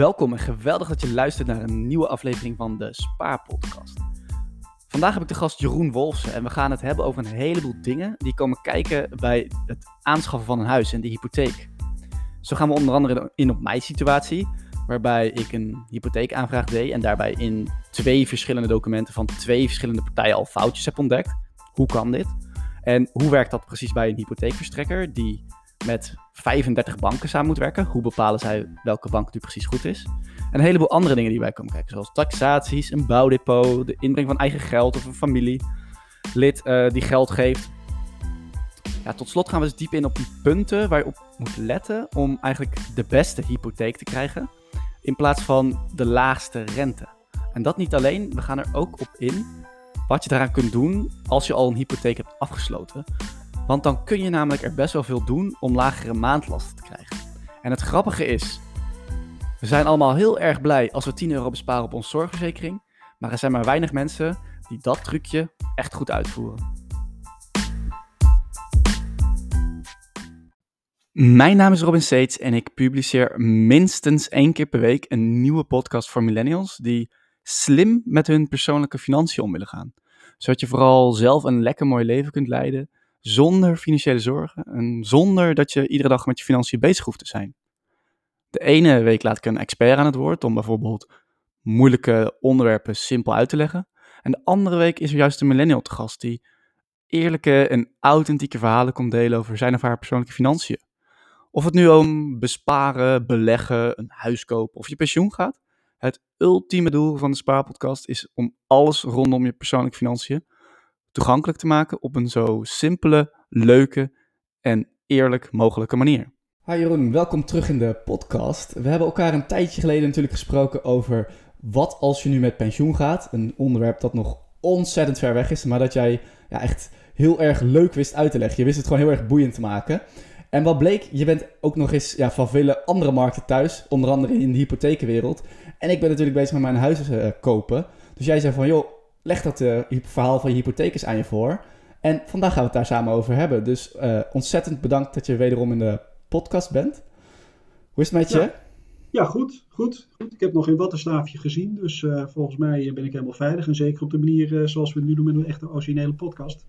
Welkom en geweldig dat je luistert naar een nieuwe aflevering van de Spaarpodcast. Vandaag heb ik de gast Jeroen Wolfsen en we gaan het hebben over een heleboel dingen die komen kijken bij het aanschaffen van een huis en de hypotheek. Zo gaan we onder andere in op mijn situatie, waarbij ik een hypotheekaanvraag deed en daarbij in twee verschillende documenten van twee verschillende partijen al foutjes heb ontdekt. Hoe kan dit? En hoe werkt dat precies bij een hypotheekverstrekker die met 35 banken samen moet werken? Hoe bepalen zij welke bank nu precies goed is? En een heleboel andere dingen die bij komen kijken, zoals taxaties, een bouwdepot, de inbreng van eigen geld of een familielid uh, die geld geeft. Ja, tot slot gaan we dus diep in op die punten waar je op moet letten om eigenlijk de beste hypotheek te krijgen, in plaats van de laagste rente. En dat niet alleen, we gaan er ook op in wat je daaraan kunt doen als je al een hypotheek hebt afgesloten. Want dan kun je namelijk er best wel veel doen om lagere maandlasten te krijgen. En het grappige is, we zijn allemaal heel erg blij als we 10 euro besparen op onze zorgverzekering. Maar er zijn maar weinig mensen die dat trucje echt goed uitvoeren. Mijn naam is Robin Seets en ik publiceer minstens één keer per week een nieuwe podcast voor millennials die slim met hun persoonlijke financiën om willen gaan. Zodat je vooral zelf een lekker mooi leven kunt leiden zonder financiële zorgen en zonder dat je iedere dag met je financiën bezig hoeft te zijn. De ene week laat ik een expert aan het woord om bijvoorbeeld moeilijke onderwerpen simpel uit te leggen. En de andere week is er juist een millennial te gast die eerlijke en authentieke verhalen komt delen over zijn of haar persoonlijke financiën. Of het nu om besparen, beleggen, een huis kopen of je pensioen gaat. Het ultieme doel van de Spaarpodcast is om alles rondom je persoonlijke financiën toegankelijk te maken op een zo simpele, leuke en eerlijk mogelijke manier. Hi Jeroen, welkom terug in de podcast. We hebben elkaar een tijdje geleden natuurlijk gesproken over wat als je nu met pensioen gaat. Een onderwerp dat nog ontzettend ver weg is, maar dat jij ja, echt heel erg leuk wist uit te leggen. Je wist het gewoon heel erg boeiend te maken. En wat bleek, je bent ook nog eens ja, van vele andere markten thuis, onder andere in de hypotheekwereld. En ik ben natuurlijk bezig met mijn huis uh, kopen. Dus jij zei van, joh, leg dat uh, verhaal van je hypotheek eens aan je voor. En vandaag gaan we het daar samen over hebben. Dus uh, ontzettend bedankt dat je wederom in de podcast bent. Hoe is het met je? Ja, ja goed, goed, goed. Ik heb nog geen wattenstaafje gezien. Dus uh, volgens mij ben ik helemaal veilig. En zeker op de manier zoals we het nu doen met een echte originele podcast.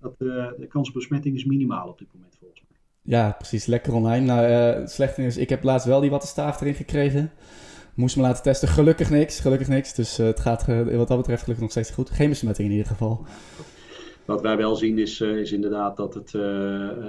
Dat, de kans op besmetting is minimaal op dit moment volgens mij. Ja, precies. Lekker online. Nou, slechte is, ik heb laatst wel die wattenstaaf erin gekregen. Moest me laten testen. Gelukkig niks. Gelukkig niks. Dus uh, het gaat uh, wat dat betreft gelukkig nog steeds goed. Geen besmetting in ieder geval. Wat wij wel zien is, uh, is inderdaad dat het,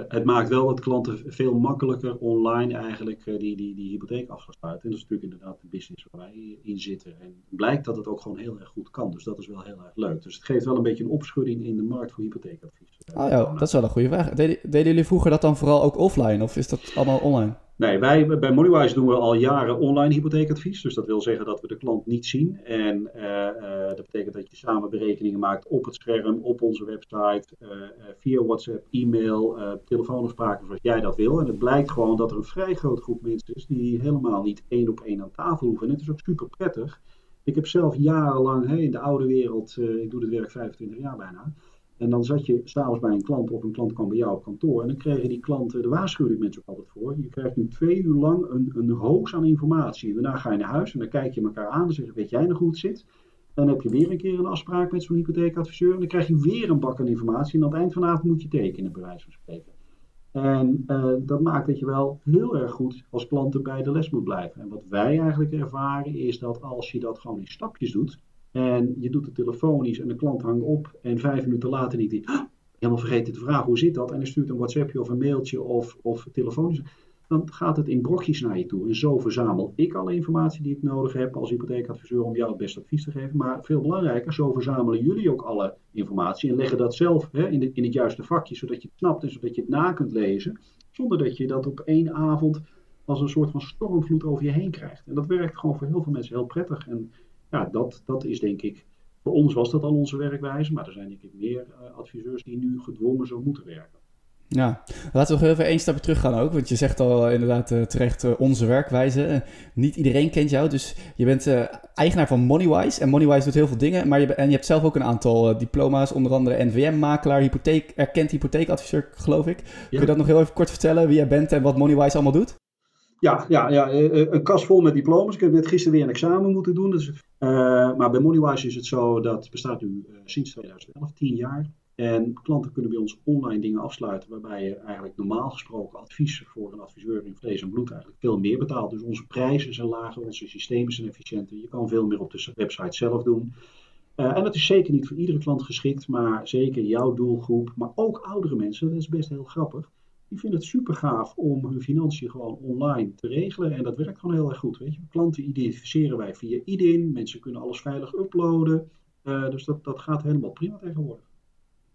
het maakt wel dat klanten veel makkelijker online eigenlijk die, die, die hypotheek af. En dat is natuurlijk inderdaad de business waar wij in zitten. En blijkt dat het ook gewoon heel erg goed kan. Dus dat is wel heel erg leuk. Dus het geeft wel een beetje een opschudding in de markt voor hypotheekadvies. Ah ja, dat is wel een goede vraag. Deden, jullie vroeger dat dan vooral ook offline of is dat allemaal online? Nee, wij bij Moneywise doen we al jaren online hypotheekadvies. Dus dat wil zeggen dat we de klant niet zien. En uh, uh, dat betekent dat je samen berekeningen maakt op het scherm, op onze website, uh, via WhatsApp, e-mail, telefoonafspraken zoals jij dat wil. En het blijkt gewoon dat er een vrij grote groep mensen is die helemaal niet één op één aan tafel hoeven. En het is ook super prettig. Ik heb zelf jarenlang in de oude wereld, ik doe dit werk 25 jaar bijna en dan zat je s'avonds bij een klant of een klant kwam bij jou op kantoor. En dan kregen die klanten, de waarschuwde mensen ook altijd voor. Je krijgt nu twee uur lang een, een aan informatie. Daarna ga je naar huis en dan kijk je elkaar aan en zeg je, weet jij nog hoe het zit? Dan heb je weer een keer een afspraak met zo'n hypotheekadviseur. En dan krijg je weer een bak aan informatie. En aan het eind van de avond moet je tekenen, bij wijze van spreken. En uh, dat maakt dat je wel heel erg goed als klant bij de les moet blijven. En wat wij eigenlijk ervaren is dat als je dat gewoon in stapjes doet, en je doet het telefonisch en de klant hangt op. En vijf minuten later niet. Ah, helemaal vergeten te vragen hoe zit dat. En hij stuurt een WhatsAppje of een mailtje of, of telefonisch. Dan gaat het in brokjes naar je toe. En zo verzamel ik alle informatie die ik nodig heb als hypotheekadviseur om jou het beste advies te geven. Maar veel belangrijker, zo verzamelen jullie ook alle informatie. En leggen dat zelf hè, in, in het juiste vakje, zodat je het snapt en zodat je het na kunt lezen. Zonder dat je dat op één avond als een soort van stormvloed over je heen krijgt. En dat werkt gewoon voor heel veel mensen heel prettig. En ja, dat, dat is denk ik, voor ons was dat al onze werkwijze, maar er zijn denk ik meer uh, adviseurs die nu gedwongen zo moeten werken. Ja, laten we nog even één stapje terug gaan ook. Want je zegt al uh, inderdaad uh, terecht uh, onze werkwijze. niet iedereen kent jou, dus je bent eigenaar van Moneywise. En Moneywise doet heel veel dingen. Maar je, en je hebt zelf ook een aantal diploma's, onder andere NVM-makelaar, hypotheek, erkend hypotheekadviseur, geloof ik. Kun je dat nog heel even kort vertellen, wie jij bent en wat Moneywise allemaal doet? Ja, ja, ja, een kast vol met diploma's. Ik heb net gisteren weer een examen moeten doen. Dus, maar bij Moneywise is het zo, dat bestaat nu sinds 2011, 10 jaar. En klanten kunnen bij ons online dingen afsluiten, waarbij je eigenlijk normaal gesproken advies voor een adviseur in vlees en bloed eigenlijk veel meer betaalt. Dus onze prijzen zijn lager, onze systemen zijn efficiënter. Je kan veel meer op de website zelf doen. En dat is zeker niet voor iedere klant geschikt, maar zeker jouw doelgroep, maar ook oudere mensen, dat is best heel grappig. Die vinden het super gaaf om hun financiën gewoon online te regelen. En dat werkt gewoon heel erg goed. Weet je. Klanten identificeren wij via IDIN. Mensen kunnen alles veilig uploaden. Uh, dus dat, dat gaat helemaal prima tegenwoordig.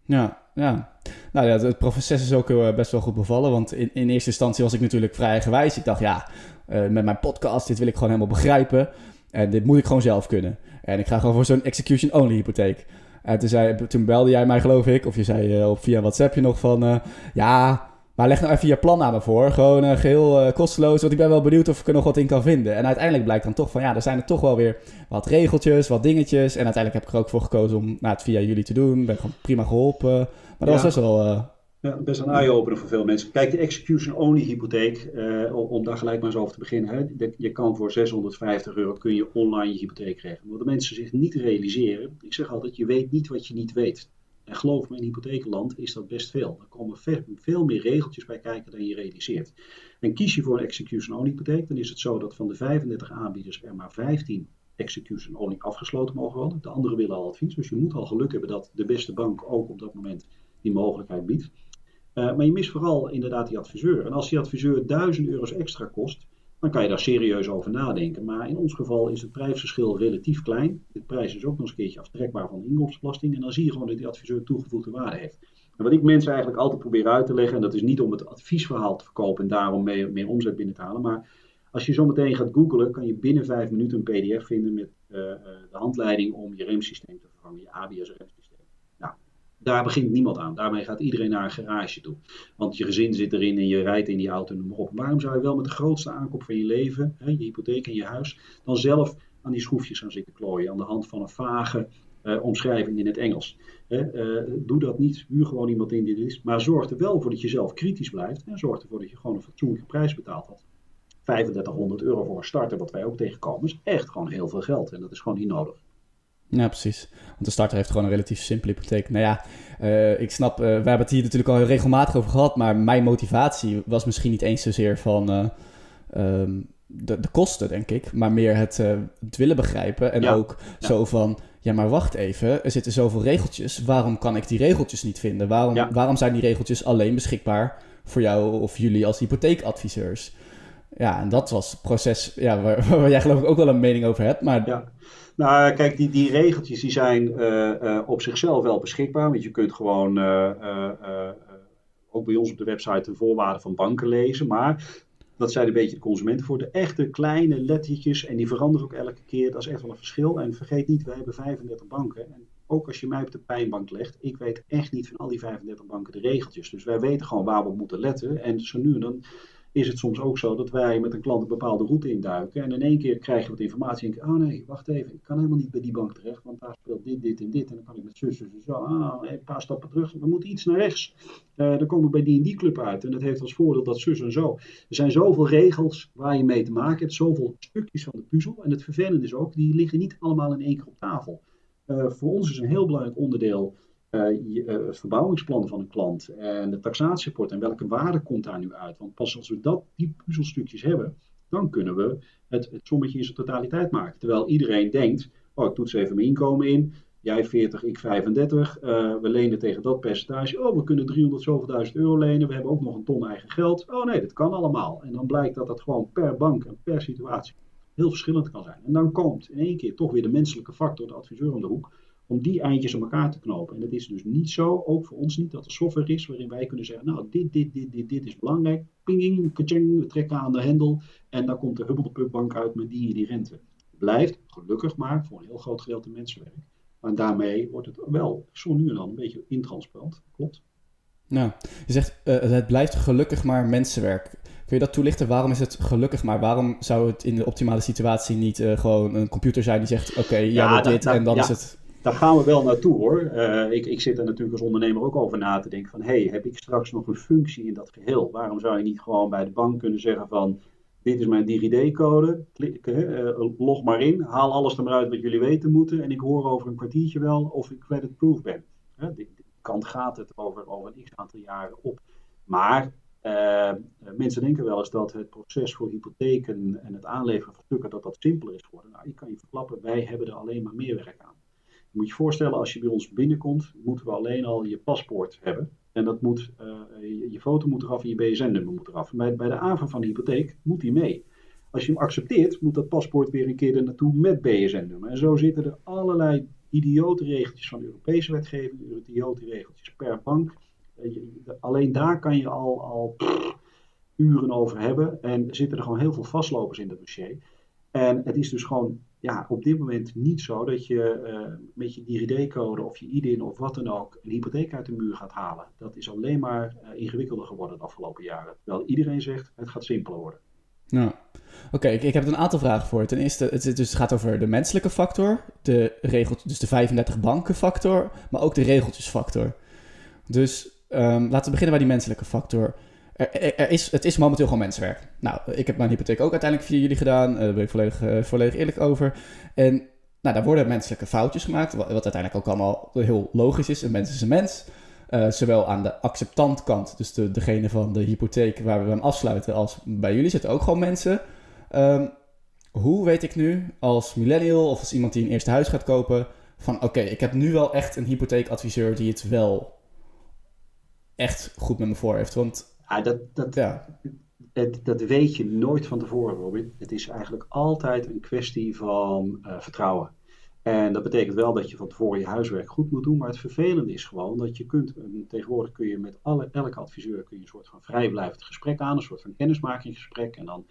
Ja, ja. Nou ja, het proces is ook eh, best wel goed bevallen. Want in, in eerste instantie was ik natuurlijk vrij gewijs. Ik dacht, ja, uh, met mijn podcast, dit wil ik gewoon helemaal begrijpen. En dit moet ik gewoon zelf kunnen. En ik ga gewoon voor zo'n execution-only hypotheek. En toen, zei, toen belde jij mij, geloof ik, of je zei uh, via WhatsApp je nog van... ja, maar leg nou even je plan aan me voor. Gewoon uh, geheel uh, kosteloos. Want ik ben wel benieuwd of ik er nog wat in kan vinden. En uiteindelijk blijkt dan toch van ja, er zijn er toch wel weer wat regeltjes, wat dingetjes. En uiteindelijk heb ik er ook voor gekozen om nou, het via jullie te doen. Ben gewoon prima geholpen. Maar dat was best wel. Uh... Ja, best een eye-opener voor veel mensen. Kijk, de execution-only hypotheek, om daar gelijk maar eens over te beginnen. Hè. Je kan voor 650 euro kun je online je hypotheek krijgen. Wat de mensen zich niet realiseren. Ik zeg altijd, je weet niet wat je niet weet. En geloof me, in hypotheekland is dat best veel. Er komen veel meer regeltjes bij kijken dan je realiseert. En kies je voor een execution-only hypotheek, dan is het zo dat van de 35 aanbieders er maar 15 execution-only afgesloten mogen worden. De anderen willen al advies, dus je moet al geluk hebben dat de beste bank ook op dat moment die mogelijkheid biedt. Uh, maar je mist vooral inderdaad die adviseur. En als die adviseur 1000 euro's extra kost, dan kan je daar serieus over nadenken. Maar in ons geval is het prijsverschil relatief klein. De prijs is ook nog eens een keertje aftrekbaar van de inkomstenbelasting. En dan zie je gewoon dat die adviseur toegevoegde waarde heeft. En wat ik mensen eigenlijk altijd probeer uit te leggen, en dat is niet om het adviesverhaal te verkopen en daarom meer, omzet binnen te halen. Maar als je zo meteen gaat googlen, kan je binnen vijf minuten een PDF vinden met uh, uh, de handleiding om je remsysteem te vervangen, je ABS-remsysteem daar begint niemand aan. Daarmee gaat iedereen naar een garage toe. Want je gezin zit erin en je rijdt in die auto en op. Waarom zou je wel met de grootste aankoop van je leven, hè, je hypotheek en je huis, dan zelf aan die schroefjes gaan zitten klooien aan de hand van een vage uh, omschrijving in het Engels? Hè, uh, doe dat niet, huur gewoon iemand in die is, maar zorg er wel voor dat je zelf kritisch blijft en zorg ervoor dat je gewoon een fatsoenlijke prijs betaalt had. 3500 euro voor een starter, wat wij ook tegenkomen, is echt gewoon heel veel geld en dat is gewoon niet nodig. Ja, precies. Want de starter heeft gewoon een relatief simpele hypotheek. Nou ja, uh, ik snap, uh, we hebben het hier natuurlijk al heel regelmatig over gehad, maar mijn motivatie was misschien niet eens zozeer van uh, um, de, de, kosten, denk ik, maar meer het, het willen begrijpen. En ja. ook ja. zo van, ja, maar wacht even, er zitten zoveel regeltjes. Waarom kan ik die regeltjes niet vinden? Waarom, ja. waarom zijn die regeltjes alleen beschikbaar voor jou of jullie als hypotheekadviseurs? Ja, en dat was het proces ja, waar, waar, jij geloof ik ook wel een mening over hebt. Maar ja. Nou, kijk, die, die regeltjes die zijn uh, uh, op zichzelf wel beschikbaar. Want je kunt gewoon uh, ook bij ons op de website de voorwaarden van banken lezen. Maar dat zijn een beetje de consumenten voor. De echte kleine lettertjes, en die veranderen ook elke keer. Dat is echt wel een verschil. En vergeet niet, we hebben 35 banken. En ook als je mij op de pijnbank legt, ik weet echt niet van al die 35 banken de regeltjes. Dus wij weten gewoon waar we moeten letten. En zo nu dan is het soms ook zo dat wij met een klant een bepaalde route induiken. En in één keer krijg je wat informatie en denk oh nee, wacht even, ik kan helemaal niet bij die bank terecht, want daar speelt dit, dit en dit. En dan kan ik met zus, zus en zo, ah, een paar stappen terug, we moeten iets naar rechts. Uh, dan komen we bij die en die club uit. En dat heeft als voordeel dat zus en zo. Er zijn zoveel regels waar je mee te maken hebt, zoveel stukjes van de puzzel. En het vervelende is ook, die liggen niet allemaal in één keer op tafel. Uh, voor ons is een heel belangrijk onderdeel uh, het verbouwingsplan van een klant en de taxatierapport en welke waarde komt daar nu uit. Want pas als we dat, die puzzelstukjes hebben, dan kunnen we het, sommetje in zijn totaliteit maken. Terwijl iedereen denkt, oh ik toets even mijn inkomen in, jij 40, ik 35, uh, we lenen tegen dat percentage, oh we kunnen 300 zoveel duizend euro lenen, we hebben ook nog een ton eigen geld. Oh nee, dat kan allemaal. En dan blijkt dat dat gewoon per bank en per situatie heel verschillend kan zijn. En dan komt in één keer toch weer de menselijke factor, de adviseur om de hoek, om die eindjes aan elkaar te knopen. En het is dus niet zo, ook voor ons niet, dat er software is waarin wij kunnen zeggen, nou, dit, dit, dit, dit, dit is belangrijk. Pinging, kaching, we trekken aan de hendel en dan komt de Hubble bank uit met die en die rente. Blijft, gelukkig maar, voor een heel groot gedeelte mensenwerk. Maar daarmee wordt het wel zo nu en dan een beetje intransparant. Klopt. Nou, je zegt uh, het blijft gelukkig maar mensenwerk. Kun je dat toelichten? Waarom is het gelukkig maar? Waarom zou het in de optimale situatie niet uh, gewoon een computer zijn die zegt: Oké, okay, jij ja, dit en dan ja. is het daar gaan we wel naartoe hoor. Uh, ik, ik zit er natuurlijk als ondernemer ook over na te denken van... hé, hey, heb ik straks nog een functie in dat geheel? Waarom zou je niet gewoon bij de bank kunnen zeggen van... dit is mijn DigiD-code, uh, log maar in, haal alles eruit wat jullie weten moeten en ik hoor over een kwartiertje wel of ik credit-proof ben. Hè, die, kant gaat het over, over een x aantal jaren op. Maar uh, mensen denken wel eens dat het proces voor hypotheken en het aanleveren van stukken dat dat simpeler is geworden. Nou, ik kan je verklappen, wij hebben er alleen maar meer werk aan. Moet je voorstellen, als je bij ons binnenkomt, moeten we alleen al je paspoort hebben. En dat moet, uh, je, je, foto moet eraf en je BSN-nummer moet eraf. bij, bij de aanvang van de hypotheek moet die mee. Als je hem accepteert, moet dat paspoort weer een keer er naartoe met BSN-nummer. En zo zitten er allerlei idiote regeltjes van Europese wetgeving, idiote regeltjes per bank. Eh, alleen daar kan je al, al uren over hebben. En zitten er gewoon heel veel vastlopers in dat dossier. En het is dus gewoon ja, op dit moment niet zo dat je uh, met je DigiD-code of je IDIN of wat dan ook een hypotheek uit de muur gaat halen. Dat is alleen maar uh, ingewikkelder geworden de afgelopen jaren. Terwijl iedereen zegt het gaat simpeler worden. Nou, oké, ik, ik, heb een aantal vragen voor. Ten eerste, het, dus gaat over de menselijke factor, de regels, dus de 35 banken factor, maar ook de regeltjesfactor. Dus um, laten we beginnen bij die menselijke factor. Er, is, het is momenteel gewoon menswerk. Nou, ik heb mijn hypotheek ook uiteindelijk via jullie gedaan. Uh, daar ben ik volledig, uh, volledig eerlijk over. En nou, daar worden menselijke foutjes gemaakt, wat, uiteindelijk ook allemaal heel logisch is. Een mens is een mens. Uh, zowel aan de acceptantkant, dus de, degene van de hypotheek waar we hem afsluiten, als bij jullie zitten ook gewoon mensen. Um, hoe weet ik nu als millennial of als iemand die een eerste huis gaat kopen, van oké, ik heb nu wel echt een hypotheekadviseur die het wel echt goed met me voor heeft? Want ja, dat, dat, ja. Het, dat weet je nooit van tevoren, Robin. Het is eigenlijk altijd een kwestie van uh, vertrouwen. En dat betekent wel dat je van tevoren je huiswerk goed moet doen. Maar het vervelende is gewoon dat je kunt, tegenwoordig kun je met alle, elke adviseur kun je een soort van vrijblijvend gesprek aan, een soort van kennismakingsgesprek. En dan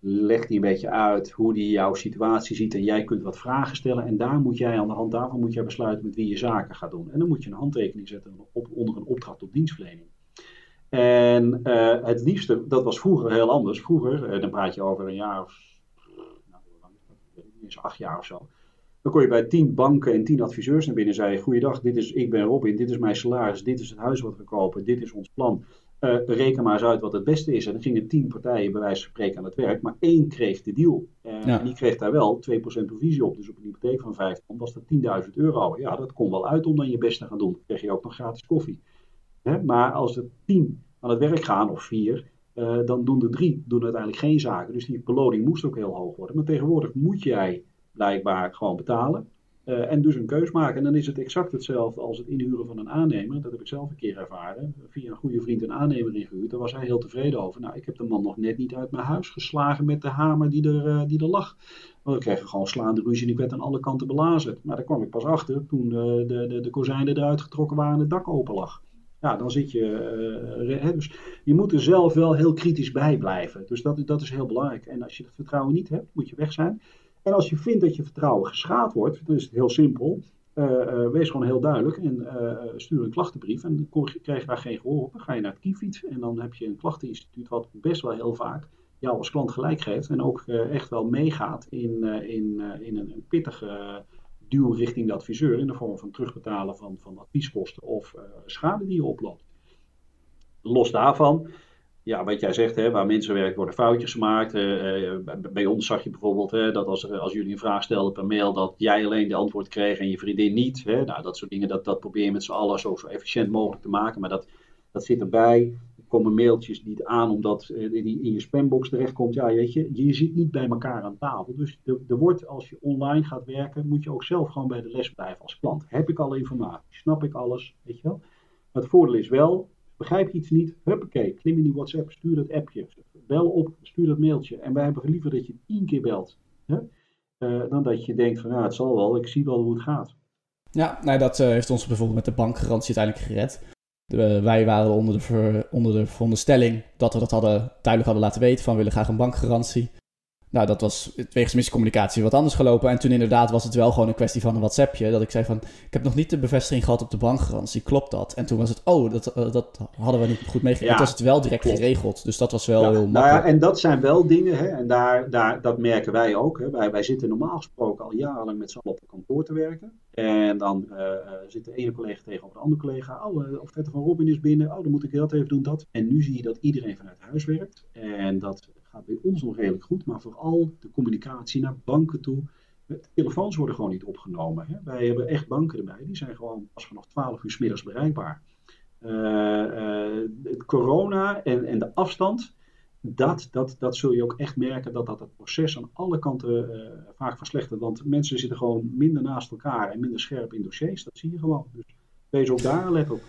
legt hij een beetje uit hoe hij jouw situatie ziet. En jij kunt wat vragen stellen. En daar moet jij aan de hand daarvan moet jij besluiten met wie je zaken gaat doen. En dan moet je een handtekening zetten op, onder een opdracht tot dienstverlening. En uh, het liefste, dat was vroeger heel anders. Vroeger, uh, dan praat je over een jaar of, nou, is acht jaar of zo. Dan kon je bij tien banken en tien adviseurs naar binnen zeggen: Goeiedag, dit is, ik ben Robin, dit is mijn salaris, dit is het huis wat we kopen, dit is ons plan. Uh, reken maar eens uit wat het beste is. En dan gingen tien partijen bij wijze van spreken aan het werk, maar één kreeg de deal. Uh, En die kreeg daar wel 2% provisie op. Dus op een hypotheek van 5 ton was dat 10.000 euro. Ja, dat kon wel uit om dan je best te gaan doen. Dan kreeg je ook nog gratis koffie. Maar als er tien aan het werk gaan, of vier, uh, dan doen de drie doen uiteindelijk geen zaken. Dus die beloning moest ook heel hoog worden. Maar tegenwoordig moet jij blijkbaar gewoon betalen. Uh, en dus een keus maken. En dan is het exact hetzelfde als het inhuren van een aannemer. Dat heb ik zelf een keer ervaren. Via een goede vriend een aannemer ingehuurd. Daar was hij heel tevreden over. Nou, ik heb de man nog net niet uit mijn huis geslagen met de hamer die er, uh, die er lag. Want ik kreeg gewoon slaande ruzie en ik werd aan alle kanten belazerd. Maar daar kwam ik pas achter toen de, de, de kozijnen eruit getrokken waren en het dak open lag. Ja, dan zit je. Uh, dus je moet er zelf wel heel kritisch bij blijven. Dus dat, dat is heel belangrijk. En als je het vertrouwen niet hebt, moet je weg zijn. En als je vindt dat je vertrouwen geschaad wordt, dan is het heel simpel. Uh, wees gewoon heel duidelijk en stuur een klachtenbrief. En dan krijg je daar geen gehoor op. Dan ga je naar het Kiefiets en dan heb je een klachteninstituut wat best wel heel vaak jou als klant gelijk geeft. En ook echt wel meegaat in, in, in een pittige duw richting de adviseur in de vorm van terugbetalen van, van advieskosten of schade die je oploopt. Los daarvan ja, wat jij zegt, hè, waar mensen werken worden foutjes gemaakt. Uh, bij ons zag je bijvoorbeeld hè, dat als, als jullie een vraag stelden per mail, dat jij alleen de antwoord kreeg en je vriendin niet. Hè. Nou, dat soort dingen, dat, dat probeer je met z'n allen zo, zo efficiënt mogelijk te maken. Maar dat, dat zit erbij. Komen mailtjes niet aan omdat die in je spambox terechtkomt. Ja, weet je, je zit niet bij elkaar aan tafel. Dus er wordt, als je online gaat werken, moet je ook zelf gewoon bij de les blijven als klant. Heb ik alle informatie? Snap ik alles? Weet je wel? Maar het voordeel is wel, Begrijp je iets niet? Huppakee, klim in die WhatsApp, stuur dat appje. Bel op, stuur dat mailtje. En wij hebben liever dat je tien keer belt. Hè? Uh, dan dat je denkt van, nou, het zal wel, ik zie wel hoe het gaat. Ja, nou, dat uh, heeft ons bijvoorbeeld met de bankgarantie uiteindelijk gered. De, wij waren onder de, onder de veronderstelling dat we dat hadden, duidelijk hadden laten weten van we willen graag een bankgarantie. Nou, dat was wegens miscommunicatie wat anders gelopen. En toen inderdaad was het wel gewoon een kwestie van een WhatsAppje. Dat ik zei van, ik heb nog niet de bevestiging gehad op de bankgarantie. Klopt dat? En toen was het, oh, dat, uh, dat hadden we niet goed meegekregen. Ja, toen was het wel direct klopt. geregeld. Dus dat was wel ja, heel makkelijk. Nou ja, en dat zijn wel dingen, hè, en daar, daar, dat merken wij ook. Hè. Wij, wij zitten normaal gesproken al jarenlang met z'n allen op een kantoor te werken. En dan uh, zit de ene collega tegenover de andere collega. Oh, of Vette van Robin is binnen. Oh, dan moet ik dat even doen, dat. En nu zie je dat iedereen vanuit huis werkt. En dat gaat bij ons nog redelijk goed, maar vooral de communicatie naar banken toe. De telefoons worden gewoon niet opgenomen. Hè. Wij hebben echt banken erbij, die zijn gewoon pas vanaf 12 uur s middags bereikbaar. Uh, corona en, en de afstand, dat, dat, dat zul je ook echt merken dat dat het proces aan alle kanten uh, vaak verslechtert. Want mensen zitten gewoon minder naast elkaar en minder scherp in dossiers. Dat zie je gewoon. Dus wees ook daar let op.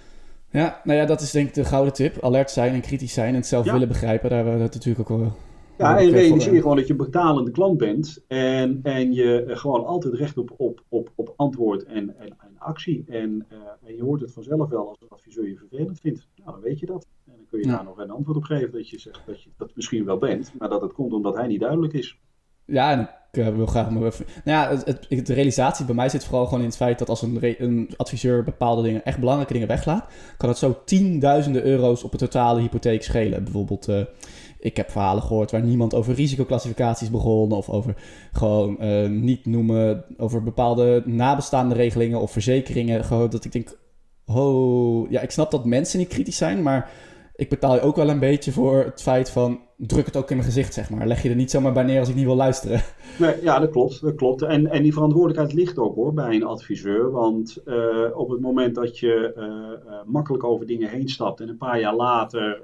Ja, nou ja, dat is denk ik de gouden tip. Alert zijn en kritisch zijn en het zelf willen begrijpen. Daar hebben we dat natuurlijk ook wel ja, en realiseer je gewoon dat je een betalende klant bent en, en je eh, gewoon altijd recht op, op, op, op antwoord en, en, en actie. En, uh, en je hoort het vanzelf wel als een adviseur je vervelend vindt. Nou, dan weet je dat. En dan kun je daar nog een antwoord op geven dat je zegt dat je dat misschien wel bent, maar dat het komt omdat hij niet duidelijk is. Ja, en ik uh, wil graag maar even. Nou ja, het, het, de realisatie bij mij zit vooral gewoon in het feit dat als een, een adviseur bepaalde dingen, echt belangrijke dingen weglaat, kan het zo tienduizenden euro's op een totale hypotheek schelen. Bijvoorbeeld ik heb verhalen gehoord waar niemand over risicoclassificaties begon. Of over gewoon uh, niet noemen. Over bepaalde nabestaande regelingen of verzekeringen. Gewoon dat ik denk. Oh, ja, ik snap dat mensen niet kritisch zijn. Maar ik betaal je ook wel een beetje voor het feit van druk het ook in mijn gezicht, zeg maar. Leg je er niet zomaar bij neer als ik niet wil luisteren. Nee, ja, dat klopt. Dat klopt. En, en die verantwoordelijkheid ligt ook hoor bij een adviseur. Want uh, op het moment dat je uh, uh, makkelijk over dingen heen stapt en een paar jaar later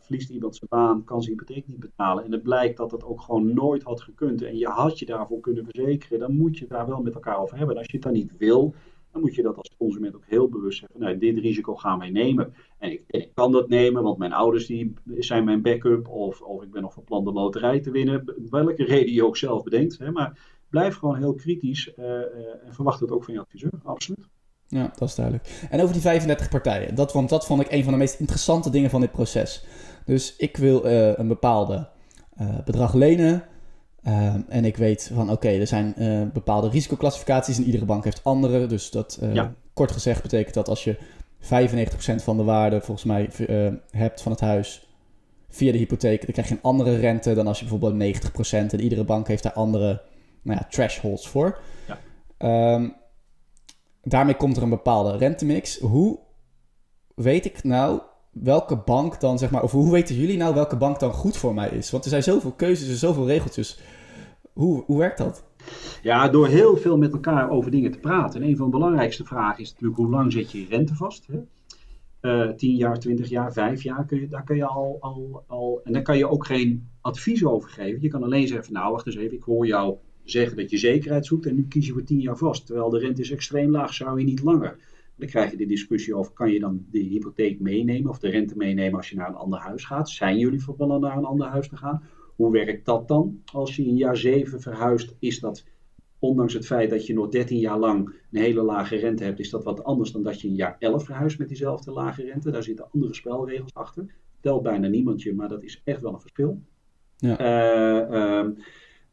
verliest iemand zijn baan, kan zijn hypotheek niet betalen. En het blijkt dat het ook gewoon nooit had gekund en je had je daarvoor kunnen verzekeren, dan moet je het daar wel met elkaar over hebben. En als je het dan niet wil, dan moet je dat als consument ook heel bewust zeggen. Nou, dit risico gaan wij nemen. En ik, ik, kan dat nemen, want mijn ouders die zijn mijn backup. Of, of ik ben nog van plan de loterij te winnen. Welke reden je ook zelf bedenkt. Hè, maar blijf gewoon heel kritisch uh, uh, en verwacht het ook van je adviseur. Absoluut. Ja, dat is duidelijk. En over die 35 partijen. Dat, want dat vond ik een van de meest interessante dingen van dit proces. Dus ik wil uh, een bepaalde bedrag lenen. Uh, en ik weet van oké, er zijn uh, bepaalde risicoclassificaties en iedere bank heeft andere. Dus dat uh, ja. kort gezegd betekent dat als je 95% van de waarde volgens mij hebt van het huis via de hypotheek, dan krijg je een andere rente dan als je bijvoorbeeld 90% en iedere bank heeft daar andere nou ja, thresholds voor. Ja. Um, daarmee komt er een bepaalde rentemix. Hoe weet ik nou welke bank dan, zeg maar, of hoe weten jullie nou welke bank dan goed voor mij is? Want er zijn zoveel keuzes en zoveel regeltjes. Hoe, hoe werkt dat? Ja, door heel veel met elkaar over dingen te praten. En een van de belangrijkste vragen is natuurlijk hoe lang zet je je rente vast? Hè? Uh, eh, 10 jaar, 20 jaar, 5 jaar, je, daar kun je al, al, al. En daar kan je ook geen advies over geven. Je kan alleen zeggen: Nou, wacht eens even, ik hoor jou zeggen dat je zekerheid zoekt en nu kies je voor 10 jaar vast. Terwijl de rente is extreem laag, zou je niet langer. Dan krijg je de discussie over, kan je dan de hypotheek meenemen of de rente meenemen als je naar een ander huis gaat? Zijn jullie plan naar een ander huis te gaan? Hoe werkt dat dan? Als je in jaar 7 verhuist, is dat, ondanks het feit dat je nog 13 jaar lang een hele lage rente hebt, is dat wat anders dan dat je in jaar 11 verhuist met diezelfde lage rente. Daar zitten andere spelregels achter. Telt bijna niemand je, maar dat is echt wel een verschil. Ja. Uh,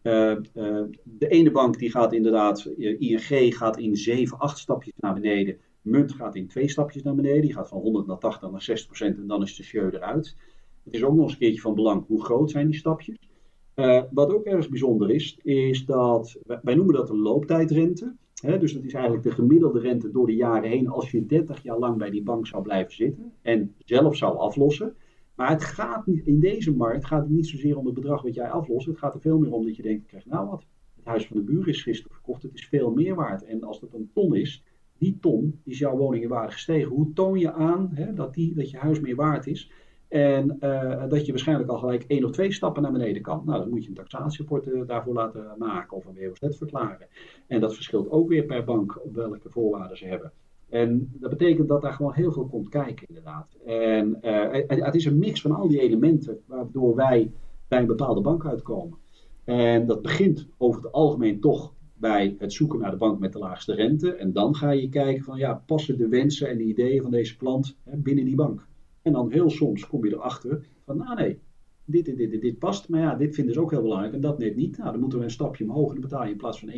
uh, uh, de ene bank die gaat inderdaad, ING gaat in 7, 8 stapjes naar beneden munt gaat in twee stapjes naar beneden. Die gaat van 100 naar 80 naar 60 procent en dan is de show eruit. Het is ook nog eens een keertje van belang hoe groot zijn die stapjes. Uh, wat ook erg bijzonder is, is dat wij noemen dat de looptijdrente. Dus dat is eigenlijk de gemiddelde rente door de jaren heen als je 30 jaar lang bij die bank zou blijven zitten en zelf zou aflossen. Maar het gaat in deze markt gaat het niet zozeer om het bedrag wat jij aflost. Het gaat er veel meer om dat je denkt, krijg nou wat, het huis van de buur is gisteren verkocht, het is veel meer waard. En als het een ton is, die ton is jouw woning in waarde gestegen. Hoe toon je aan hè, dat, die, dat je huis meer waard is? En uh, dat je waarschijnlijk al gelijk één of twee stappen naar beneden kan. Nou, dan moet je een taxatierapport uh, daarvoor laten maken of een WOZ verklaren. En dat verschilt ook weer per bank op welke voorwaarden ze hebben. En dat betekent dat daar gewoon heel veel komt kijken, inderdaad. En het, het, is een mix van al die elementen waardoor wij bij een bepaalde bank uitkomen. En dat begint over het algemeen toch bij het zoeken naar de bank met de laagste rente. En dan ga je kijken van ja, passen de wensen en de ideeën van deze klant hè, binnen die bank. En dan heel soms kom je erachter van nou nee, dit, dit, dit, dit past. Maar ja, dit vinden ze ook heel belangrijk en dat net niet. Nou, dan moeten we een stapje omhoog en dan betaal je in plaats van 1,5,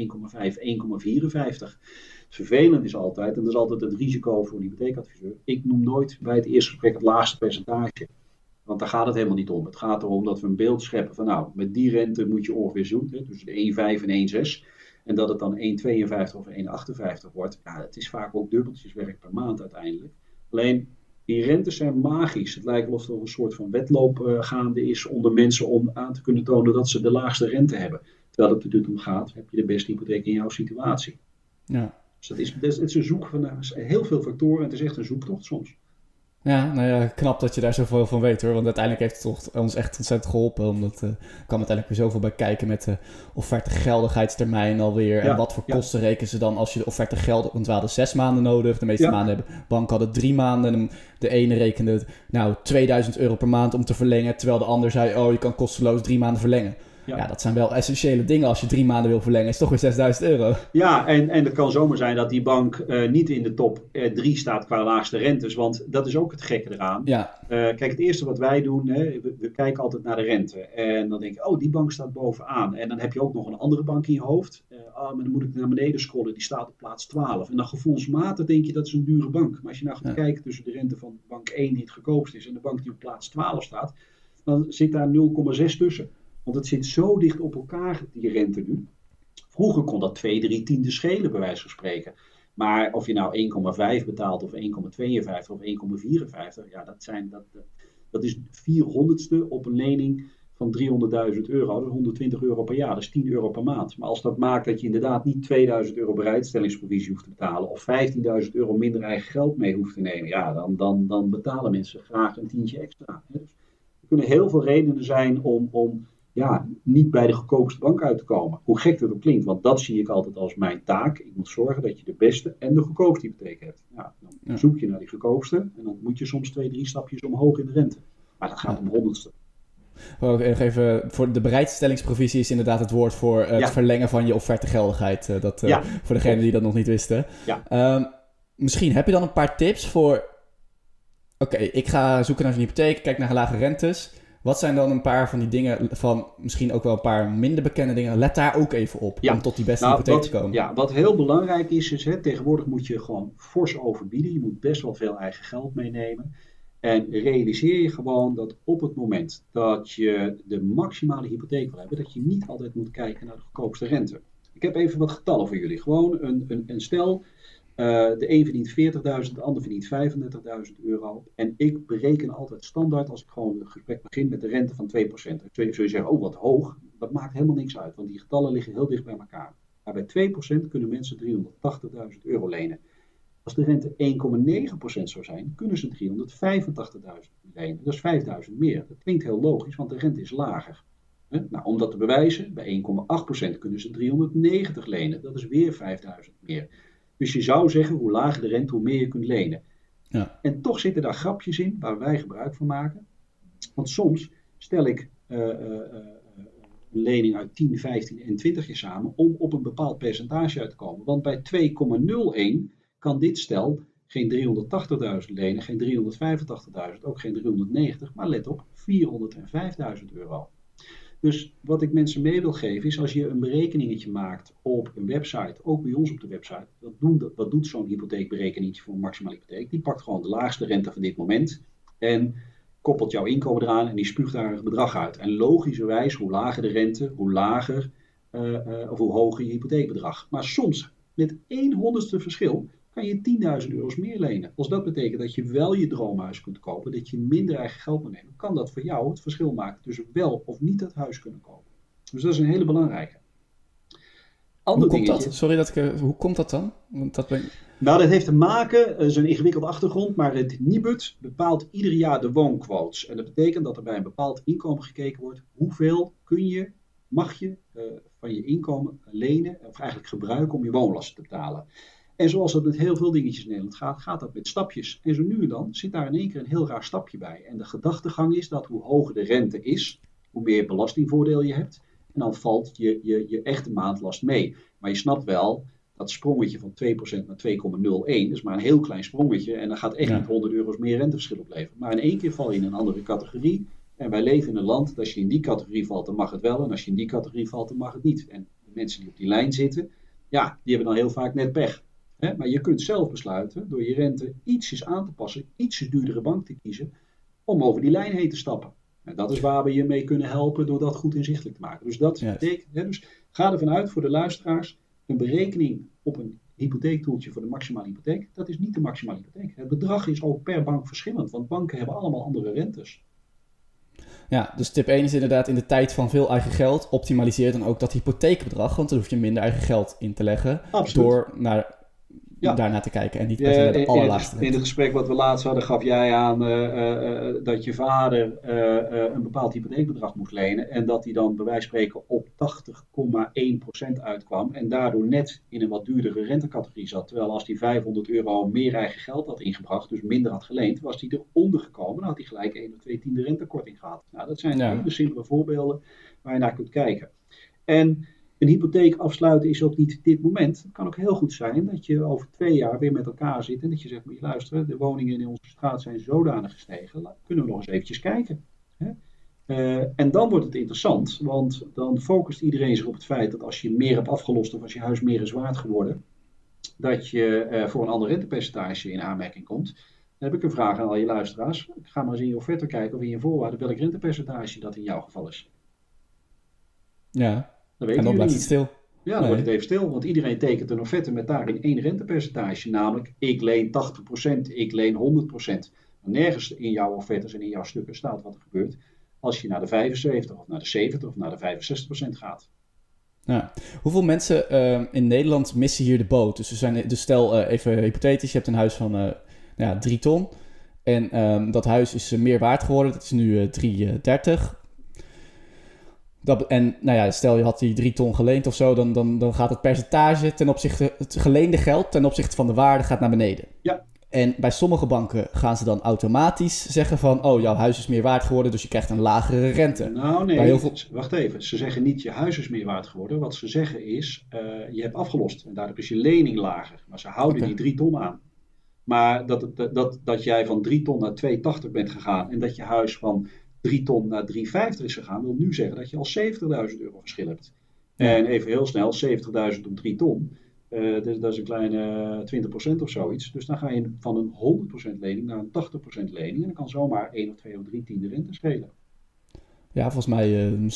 1,54. Vervelend is altijd, en dat is altijd het risico voor een hypotheekadviseur. Ik noem nooit bij het eerste gesprek het laagste percentage. Want daar gaat het helemaal niet om. Het gaat erom dat we een beeld scheppen van nou, met die rente moet je ongeveer zoeken. Tussen de 1,5 en 1,6. En dat het dan 1,52 of 1,58 wordt, ja, het is vaak ook dubbeltjes werk per maand uiteindelijk. Alleen Die rentes zijn magisch. Het lijkt alsof er een soort van wedloop uh, gaande is onder mensen om aan te kunnen tonen dat ze de laagste rente hebben. Terwijl het er natuurlijk om gaat, heb je de beste hypotheek in jouw situatie. Ja. Dus dat is, dat is, een zoek van heel veel factoren. Het is echt een zoektocht soms. Ja, nou ja, knap dat je daar zoveel van weet hoor. Want uiteindelijk heeft het toch ons echt ontzettend geholpen. Omdat uh, kwam uiteindelijk weer zoveel bij kijken met de offerte geldigheidstermijn alweer. en wat voor kosten rekenen ze dan als je de offerte geldig... Want we hadden zes maanden nodig. De meeste maanden hebben banken hadden drie maanden. En de ene rekende nou 2000 euro per maand om te verlengen. Terwijl de ander zei, oh je kan kosteloos drie maanden verlengen. Ja. dat zijn wel essentiële dingen als je drie maanden wil verlengen. Is toch weer 6000 euro. Ja, en, en het kan zomaar zijn dat die bank uh, niet in de top 3 uh, staat qua laagste rentes. Want dat is ook het gekke eraan. Ja. Uh, kijk, het eerste wat wij doen, hè, we, we, kijken altijd naar de rente. En dan denk je, oh, die bank staat bovenaan. En dan heb je ook nog een andere bank in je hoofd. oh, maar dan moet ik naar beneden scrollen. Die staat op plaats 12. En dan gevoelsmatig denk je, dat is een dure bank. Maar als je nou gaat ja. kijken tussen de rente van bank 1 die het goedkoopst is... en de bank die op plaats 12 staat... dan zit daar 0,6 tussen. Want het zit zo dicht op elkaar, die rente nu. Vroeger kon dat 2, 3 tiende schelen, bij wijze van spreken. Maar of je nou 1,5 betaalt of 1,52 of 1,54, ja, dat, zijn, dat, dat is 400ste op een lening van 300.000 euro. Dat is 120 euro per jaar, dat is 10 euro per maand. Maar als dat maakt dat je inderdaad niet 2000 euro bereidstellingsprovisie hoeft te betalen of 15.000 euro minder eigen geld mee hoeft te nemen, ja, dan, dan, dan betalen mensen graag een tientje extra. Dus er kunnen heel veel redenen zijn om, om ja, niet bij de goedkoopste bank uit te komen. Hoe gek dat ook klinkt, want dat zie ik altijd als mijn taak. Ik moet zorgen dat je de beste en de goedkoopste hypotheek hebt. Ja, dan zoek je naar die goedkoopste en dan moet je soms twee, drie stapjes omhoog in de rente. Maar dat gaat om honderdste. Oh, even voor de bereidstellingsprovisie is inderdaad het woord voor uh, het verlengen van je offertegeldigheid. Uh, dat, uh, Voor degenen die dat nog niet wisten. Um, misschien heb je dan een paar tips voor. Oké, ik ga zoeken naar een hypotheek, kijk naar lage rentes. Wat zijn dan een paar van die dingen, van misschien ook wel een paar minder bekende dingen? Let daar ook even op om tot die beste nou, hypotheek te komen. Ja, wat heel belangrijk is, is hè, tegenwoordig moet je gewoon fors overbieden. Je moet best wel veel eigen geld meenemen. En realiseer je gewoon dat op het moment dat je de maximale hypotheek wil hebben, dat je niet altijd moet kijken naar de goedkoopste rente. Ik heb even wat getallen voor jullie. Gewoon een, een, een stel uh, de een verdient 40.000, de ander verdient 35.000 euro. En ik bereken altijd standaard als ik gewoon het gesprek begin met de rente van 2%. Dan zul je zeggen, oh wat hoog. Dat maakt helemaal niks uit, want die getallen liggen heel dicht bij elkaar. Maar bij 2% kunnen mensen 380.000 euro lenen. Als de rente 1,9% zou zijn, kunnen ze 385.000 lenen. Dat is 5.000 meer. Dat klinkt heel logisch, want de rente is lager. Nou, om dat te bewijzen, bij 1,8% kunnen ze 390 lenen. Dat is weer 5000 meer. Dus je zou zeggen, hoe lager de rente, hoe meer je kunt lenen. Ja. En toch zitten daar grapjes in waar wij gebruik van maken. Want soms stel ik uh, uh, een lening uit 10, 15 en 20 jaar samen om op een bepaald percentage uit te komen. Want bij 2,01 kan dit stel geen 380.000 lenen, geen 385.000, ook geen 390, maar let op, 405.000 euro. Dus wat ik mensen mee wil geven is als je een berekeningetje maakt op een website, ook bij ons op de website, wat, wat doet zo'n hypotheekberekeningetje voor een maximale hypotheek? Die pakt gewoon de laagste rente van dit moment en koppelt jouw inkomen eraan en die spuugt daar een bedrag uit. En logischerwijs, hoe lager de rente, hoe lager uh, uh, of hoe hoger je hypotheekbedrag. Maar soms met één honderdste verschil kan je 10.000 euro's meer lenen. Als dat betekent dat je wel je droomhuis kunt kopen, dat je minder eigen geld moet nemen, kan dat voor jou het verschil maken tussen wel of niet dat huis kunnen kopen. Dus dat is een hele belangrijke. hoe komt dat? Sorry dat ik. Eh, hoe komt dat dan? Want dat ben... Nou, dat heeft te maken, het is een ingewikkelde achtergrond, maar het Nibud bepaalt ieder jaar de woonquotes. En dat betekent dat er bij een bepaald inkomen gekeken wordt, hoeveel kun je, mag je uh, van je inkomen lenen, of eigenlijk gebruiken om je woonlasten te betalen. En zoals dat met heel veel dingetjes in Nederland gaat, gaat dat met stapjes. En zo nu en dan zit daar in één keer een heel raar stapje bij. En de gedachtegang is dat hoe hoger de rente is, hoe meer belastingvoordeel je hebt. En dan valt je, je, je echte maandlast mee. Maar je snapt wel, dat sprongetje van 2% naar 2,01 is maar een heel klein sprongetje. En dan gaat echt niet 100 euro's meer renteverschil opleveren. Maar in één keer val je in een andere categorie. En wij leven in een land, dat als je in die categorie valt, dan mag het wel. En als je in die categorie valt, dan mag het niet. En de mensen die op die lijn zitten, ja, die hebben dan heel vaak net pech maar je kunt zelf besluiten door je rente ietsjes aan te passen, ietsjes duurdere bank te kiezen, om over die lijn heen te stappen. En dat is waar we je mee kunnen helpen door dat goed inzichtelijk te maken. Dus dat betekent, dus ga ervan uit voor de luisteraars, een berekening op een hypotheektoeltje voor de maximale hypotheek. Dat is niet de maximale hypotheek. Het bedrag is ook per bank verschillend, want banken hebben allemaal andere rentes. Ja, dus tip 1 is inderdaad in de tijd van veel eigen geld, optimaliseer dan ook dat hypotheekbedrag, want dan hoef je minder eigen geld in te leggen. Absoluut. Door naar ja. daarnaar te kijken en niet per se de allerlaagste. In, in, het gesprek wat we laatst hadden gaf jij aan uh, uh, dat je vader een bepaald hypotheekbedrag moest lenen en dat hij dan bij wijze van spreken op 80,1% uitkwam en daardoor net in een wat duurdere rentecategorie zat. Terwijl als hij 500 euro meer eigen geld had ingebracht, dus minder had geleend, was hij eronder gekomen. Dan had hij gelijk 1 of 2 tiende rentekorting gehad. Nou, dat zijn ja. hele simpele voorbeelden waar je naar kunt kijken. En een hypotheek afsluiten is ook niet dit moment. Het kan ook heel goed zijn dat je over twee jaar weer met elkaar zit en dat je zegt, moet je luisteren, de woningen in onze straat zijn zodanig gestegen, kunnen we nog eens eventjes kijken. Hè? Uh, en dan wordt het interessant, want dan focust iedereen zich op het feit dat als je meer hebt afgelost of als je huis meer is waard geworden, dat je uh, voor een ander rentepercentage in aanmerking komt. Dan heb ik een vraag aan al je luisteraars. Ga maar eens in je offerte kijken of in je voorwaarden welk rentepercentage dat in jouw geval is. Ja, en dan blijft het stil. Ja, dan wordt het even stil, want iedereen tekent een offerte met daarin één rentepercentage, namelijk ik leen 80%, ik leen 100%. Nergens in jouw offertes en in jouw stukken staat wat er gebeurt als je naar de 75 of naar de 70 of naar de 65% gaat. Ja. Hoeveel mensen uh, in Nederland missen hier de boot? Dus, zijn, dus stel uh, even hypothetisch, je hebt een huis van uh, nou ja, 3 ton. En um, dat huis is meer waard geworden, dat is nu 3,30. Dat, en nou ja, stel je had die drie ton geleend of zo, dan, dan, dan gaat het percentage ten opzichte, het geleende geld ten opzichte van de waarde gaat naar beneden. Ja. En bij sommige banken gaan ze dan automatisch zeggen van, oh, jouw huis is meer waard geworden, dus je krijgt een lagere rente. Nou nee, veel... wacht even. Ze zeggen niet je huis is meer waard geworden. Wat ze zeggen is, uh, je hebt afgelost en daardoor is je lening lager. Maar ze houden okay. die drie ton aan. Maar dat, dat, dat, dat jij van 3 ton naar 2,80 bent gegaan en dat je huis van 3 ton naar 3,50 is gegaan, wil nu zeggen dat je al 70.000 euro verschil hebt. En even heel snel, 70.000 op 3 ton, uh, dus, dat is een kleine 20% of zoiets. Dus dan ga je van een 100% lening naar een 80% lening. En dan kan zomaar 1 of 2 of 3 tiende rente schelen. Ja, volgens mij, uh,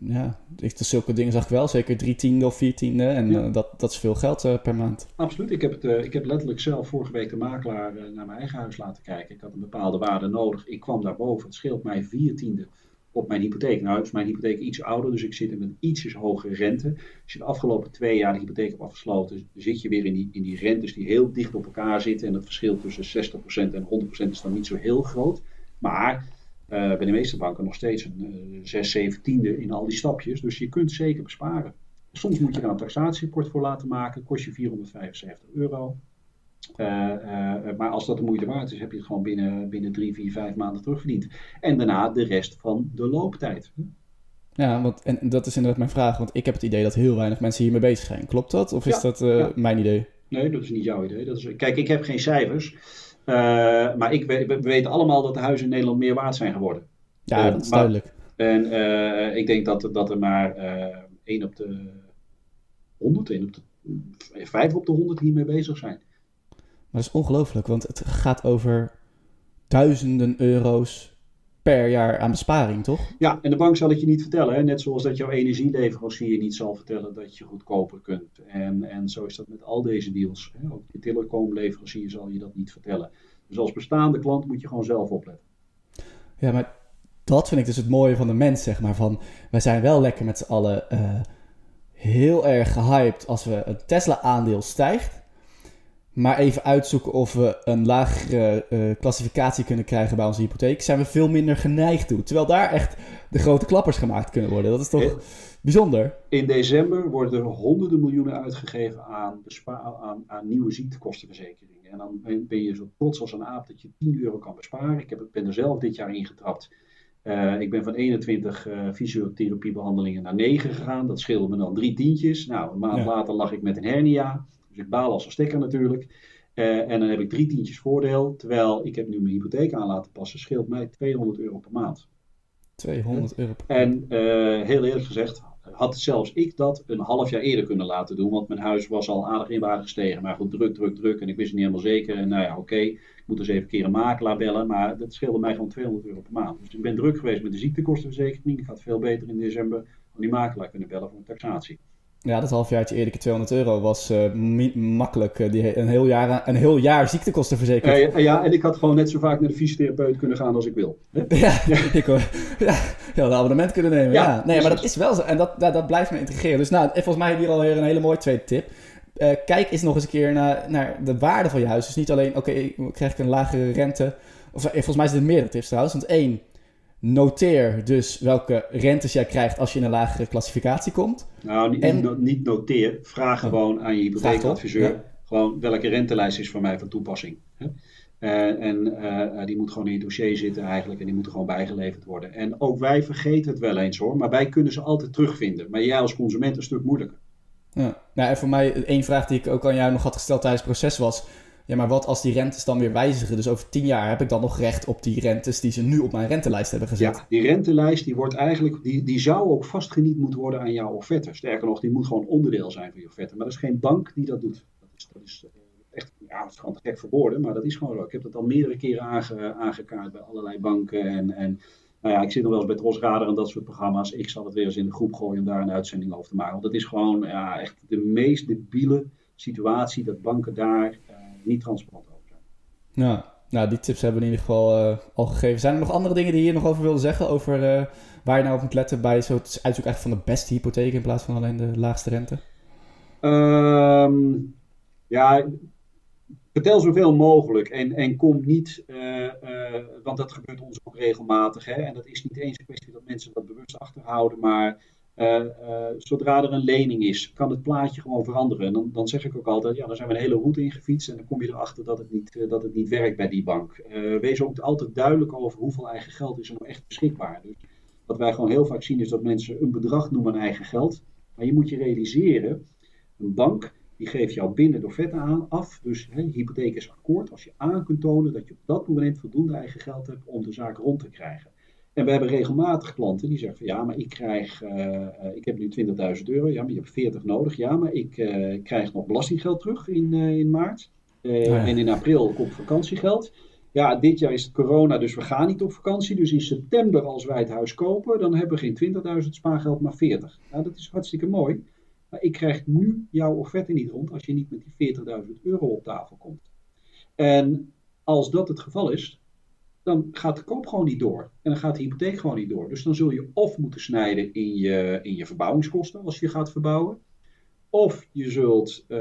ja, ik, zulke dingen zag ik wel. Zeker drie tiende of vier tiende. En ja. uh, dat, dat is veel geld uh, per maand. Absoluut. Ik heb, het, ik heb letterlijk zelf vorige week de makelaar naar mijn eigen huis laten kijken. Ik had een bepaalde waarde nodig. Ik kwam daarboven. Het scheelt mij vier tiende op mijn hypotheek. Nou is mijn hypotheek iets ouder, dus ik zit met een ietsjes hogere rente. Als je de afgelopen twee jaar de hypotheek hebt afgesloten, zit je weer in die, in die rentes die heel dicht op elkaar zitten. En het verschil tussen 60% en 100% is dan niet zo heel groot. Maar bij de meeste banken nog steeds een uh, 6, 7 tiende in al die stapjes. Dus je kunt zeker besparen. Soms moet je daar een taxatierapport voor laten maken. Kost je 475 euro. Uh, maar als dat de moeite waard is, heb je het gewoon binnen, binnen 3, 4, 5 maanden terugverdiend. En daarna de rest van de looptijd. Ja, want, en dat is inderdaad mijn vraag. Want ik heb het idee dat heel weinig mensen hiermee bezig zijn. Klopt dat? Of is ja, dat ja. mijn idee? Nee, dat is niet jouw idee. Dat is, kijk, ik heb geen cijfers. Uh, maar ik, we, we, weten allemaal dat de huizen in Nederland meer waard zijn geworden. Ja, uh, dat is maar, duidelijk. En uh, ik denk dat, dat er maar 1 op de 100, 1 op de 5 op de 100 hiermee bezig zijn. Maar dat is ongelooflijk, want het gaat over duizenden euro's per jaar aan besparing, toch? Ja, en de bank zal het je niet vertellen. Hè? Net zoals dat jouw energieleverancier niet zal vertellen dat je goedkoper kunt. En, en zo is dat met al deze deals. Hè? Ook je telecomleverancier zal je dat niet vertellen. Dus als bestaande klant moet je gewoon zelf opletten. Ja, maar dat vind ik dus het mooie van de mens, zeg maar. Van, wij zijn wel lekker met z'n allen uh, heel erg gehyped als we een Tesla-aandeel stijgt. Maar even uitzoeken of we een lagere uh, klassificatie kunnen krijgen bij onze hypotheek, zijn we veel minder geneigd toe. Terwijl daar echt de grote klappers gemaakt kunnen worden. Dat is toch in, bijzonder? In december worden er honderden miljoenen uitgegeven aan, aan, aan nieuwe ziektekostenverzekeringen. En dan ben je zo trots als een aap dat je 10 euro kan besparen. Ik heb, ben er zelf dit jaar ingetrapt. Uh, ik ben van 21 uh, fysiotherapiebehandelingen naar 9 gegaan. Dat scheelde me dan drie tientjes. Nou, een maand ja. later lag ik met een hernia. Dus ik baal als een stekker natuurlijk. Uh, en dan heb ik drie tientjes voordeel. Terwijl ik heb nu mijn hypotheek aan laten passen. Scheelt mij 200 euro per maand. 200 euro per maand. En heel eerlijk gezegd had zelfs ik dat een half jaar eerder kunnen laten doen. Want mijn huis was al aardig in waarde gestegen. Maar goed, druk, druk, druk. En ik wist het niet helemaal zeker. En nou ja, oké. Okay, ik moet dus even een keer een makelaar bellen. Maar dat scheelde mij gewoon 200 euro per maand. Dus ik ben druk geweest met de ziektekostenverzekering. Ik had veel beter in december van die makelaar kunnen bellen voor een taxatie. Ja, dat halfjaartje eerder 200 euro was uh, makkelijk uh, die, een, heel jaar, een heel jaar ziektekosten verzekerd. Ja, ja, en ik had gewoon net zo vaak naar de fysiotherapeut kunnen gaan als ik wil. ja, ja. ik hoor. Ja, ja, een abonnement kunnen nemen. Ja, nee, maar dat is wel zo. En dat, dat, dat blijft me intrigeren. Dus nou, volgens mij hebben we hier alweer een hele mooie tweede tip. Uh, kijk eens nog eens een keer naar, naar de waarde van je huis. Dus niet alleen, oké, okay, krijg ik een lagere rente. Of volgens mij zijn er meerdere tips trouwens. Want één, noteer dus welke rentes jij krijgt als je in een lagere klassificatie komt. Nou, niet, en, niet noteer. Vraag oh. gewoon aan je hypotheekadviseur. Gewoon welke rentelijst is voor mij van toepassing. Hè? Uh, en uh, die moet gewoon in je dossier zitten eigenlijk en die moet er gewoon bijgeleverd worden. En ook wij vergeten het wel eens hoor, maar wij kunnen ze altijd terugvinden. Maar jij als consument een stuk moeilijker. Ja, nou, en voor mij één vraag die ik ook aan jou nog had gesteld tijdens het proces was... Ja, maar wat als die rentes dan weer wijzigen? Dus over tien jaar heb ik dan nog recht op die rentes die ze nu op mijn rentelijst hebben gezet? Ja, die rentelijst die wordt eigenlijk, die, die zou ook vastgeniet moeten worden aan jouw offerte. Sterker nog, die moet gewoon onderdeel zijn van je offerte. Maar er is geen bank die dat doet. Dat is, dat is eh, echt, ja, dat is gewoon gek voor woorden, maar dat is gewoon. Ik heb dat al meerdere keren aange, aangekaart bij allerlei banken. En, en nou ja, ik zit nog wel eens bij Tros Radar en dat soort programma's. Ik zal het weer eens in de groep gooien om daar een uitzending over te maken. Want dat is gewoon ja, echt de meest debiele situatie dat banken daar niet transparant over zijn. Ja, nou, die tips hebben we in ieder geval uh, al gegeven. Zijn er nog andere dingen die je hier nog over wilde zeggen? Over uh, waar je nou op moet letten bij zo het uitzoeken echt van de beste hypotheek in plaats van alleen de laagste rente? Um, ja, vertel zoveel mogelijk en, en kom niet, uh, want dat gebeurt ons ook regelmatig. Hè? En dat is niet eens een kwestie dat mensen dat bewust achterhouden, maar uh, uh, zodra er een lening is, kan het plaatje gewoon veranderen. En dan, zeg ik ook altijd, ja, dan zijn we een hele route ingefietst en dan kom je erachter dat het niet, uh, dat het niet werkt bij die bank. wees ook altijd duidelijk over hoeveel eigen geld is er nou echt beschikbaar. Dus wat wij gewoon heel vaak zien is dat mensen een bedrag noemen eigen geld. Maar je moet je realiseren, een bank die geeft jou binnen door vetten aan af. Dus hè, hypotheek is akkoord als je aan kunt tonen dat je op dat moment voldoende eigen geld hebt om de zaak rond te krijgen. En we hebben regelmatig klanten die zeggen van ja, maar ik krijg, uh, ik heb nu 20.000 euro, ja, maar je hebt 40 nodig. Ja, maar ik uh, krijg nog belastinggeld terug in, uh, in maart. Oh en in april komt vakantiegeld. Ja, dit jaar is het corona, dus we gaan niet op vakantie. Dus in september, als wij het huis kopen, dan hebben we geen 20.000 spaargeld, maar 40. Nou, dat is hartstikke mooi. Maar ik krijg nu jouw offerte niet rond als je niet met die 40.000 euro op tafel komt. En als dat het geval is, dan gaat de koop gewoon niet door. En dan gaat de hypotheek gewoon niet door. Dus dan zul je of moeten snijden in je, in je verbouwingskosten als je gaat verbouwen. Of je zult uh,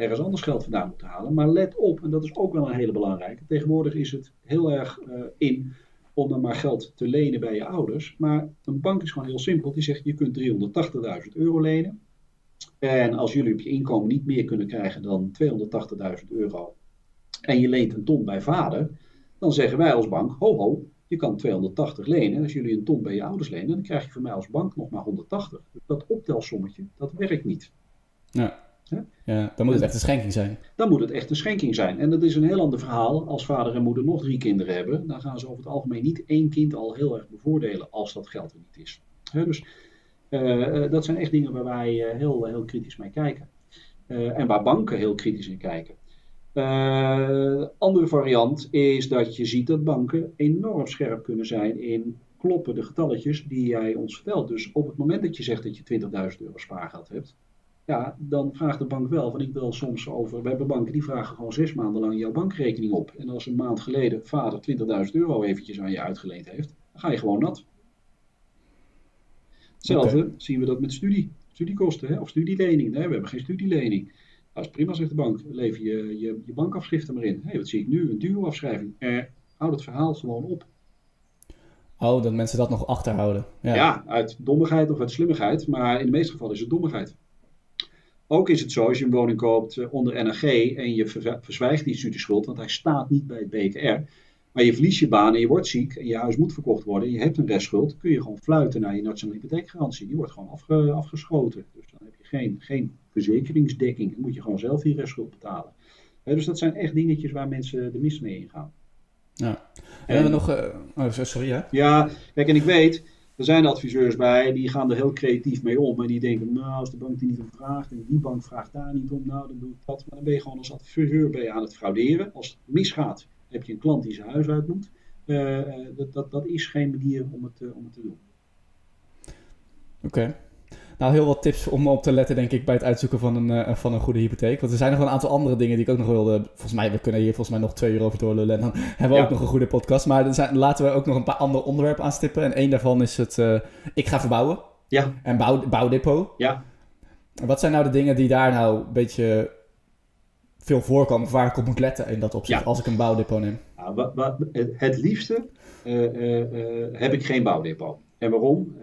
ergens anders geld vandaan moeten halen. Maar let op, en dat is ook wel een hele belangrijke. Tegenwoordig is het heel erg uh, in om dan maar geld te lenen bij je ouders. Maar een bank is gewoon heel simpel. Die zegt je kunt 380.000 euro lenen. En als jullie op je inkomen niet meer kunnen krijgen dan 280.000 euro. En je leent een ton bij vader dan zeggen wij als bank, ho ho, je kan 280 lenen. Als jullie een ton bij je ouders lenen, dan krijg je van mij als bank nog maar 180. Dus dat optelsommetje, dat werkt niet. Ja. Ja, dan moet het echt een schenking zijn. Dan moet het echt een schenking zijn. En dat is een heel ander verhaal. Als vader en moeder nog drie kinderen hebben, dan gaan ze over het algemeen niet één kind al heel erg bevoordelen als dat geld er niet is. dus uh, dat zijn echt dingen waar wij uh, heel, heel kritisch mee kijken. en waar banken heel kritisch in kijken. Uh, andere variant is dat je ziet dat banken enorm scherp kunnen zijn in kloppen de getalletjes die jij ons vertelt. Dus op het moment dat je zegt dat je 20.000 euro spaargeld hebt, ja, dan vraagt de bank wel, van ik wil soms over, we hebben banken die vragen gewoon zes maanden lang jouw bankrekening op. En als een maand geleden vader 20.000 euro eventjes aan je uitgeleend heeft, dan ga je gewoon nat. Hetzelfde zien we dat met studie, studiekosten hè, of studielening. Nee, we hebben geen studielening. Dat is prima, zegt de bank. Lever je, je, je bankafschriften maar in. Hé, hey, wat zie ik nu? Een duurafschrijving. Eh, houd het verhaal gewoon op. Oh, dat mensen dat nog achterhouden. Ja. ja, uit dommigheid of uit slimmigheid. Maar in de meeste gevallen is het dommigheid. Ook is het zo, als je een woning koopt eh, onder NRG en je verzwijgt die studieschuld, want hij staat niet bij het BKR, maar je verliest je baan en je wordt ziek en je huis moet verkocht worden en je hebt een restschuld, kun je gewoon fluiten naar je nationale hypotheekgarantie. Die wordt gewoon afge, afgeschoten. Dus dan heb je geen, geen verzekeringsdekking. Dan moet je gewoon zelf die restschuld betalen. dus dat zijn echt dingetjes waar mensen de mis mee ingaan. Ja. En, hebben we nog... Uh, oh, sorry, ja? Ja, kijk, en ik weet... Er zijn adviseurs bij, die gaan er heel creatief mee om. En die denken, nou, als de bank die niet om vraagt en die bank vraagt daar niet om, nou, dan doe ik dat. Maar dan ben je gewoon als adviseur ben je aan het frauderen. Als het misgaat, heb je een klant die zijn huis uit moet. Uh, dat, dat, dat is geen manier om het, uh, om het te doen. Oké. nou, heel wat tips om op te letten, denk ik, bij het uitzoeken van een, van een goede hypotheek. Want er zijn nog een aantal andere dingen die ik ook nog wilde. Volgens mij, we kunnen hier volgens mij nog twee uur over doorlullen. En dan hebben we ook nog een goede podcast. Maar er zijn, laten we ook nog een paar andere onderwerpen aanstippen. En één daarvan is het, ik ga verbouwen. Ja. En bouw, bouwdepot. Ja. Wat zijn nou de dingen die daar nou een beetje veel voorkomen, waar ik op moet letten in dat opzicht, als ik een bouwdepot neem? Nou, wat, het liefste uh, uh, heb ik geen bouwdepot. En waarom?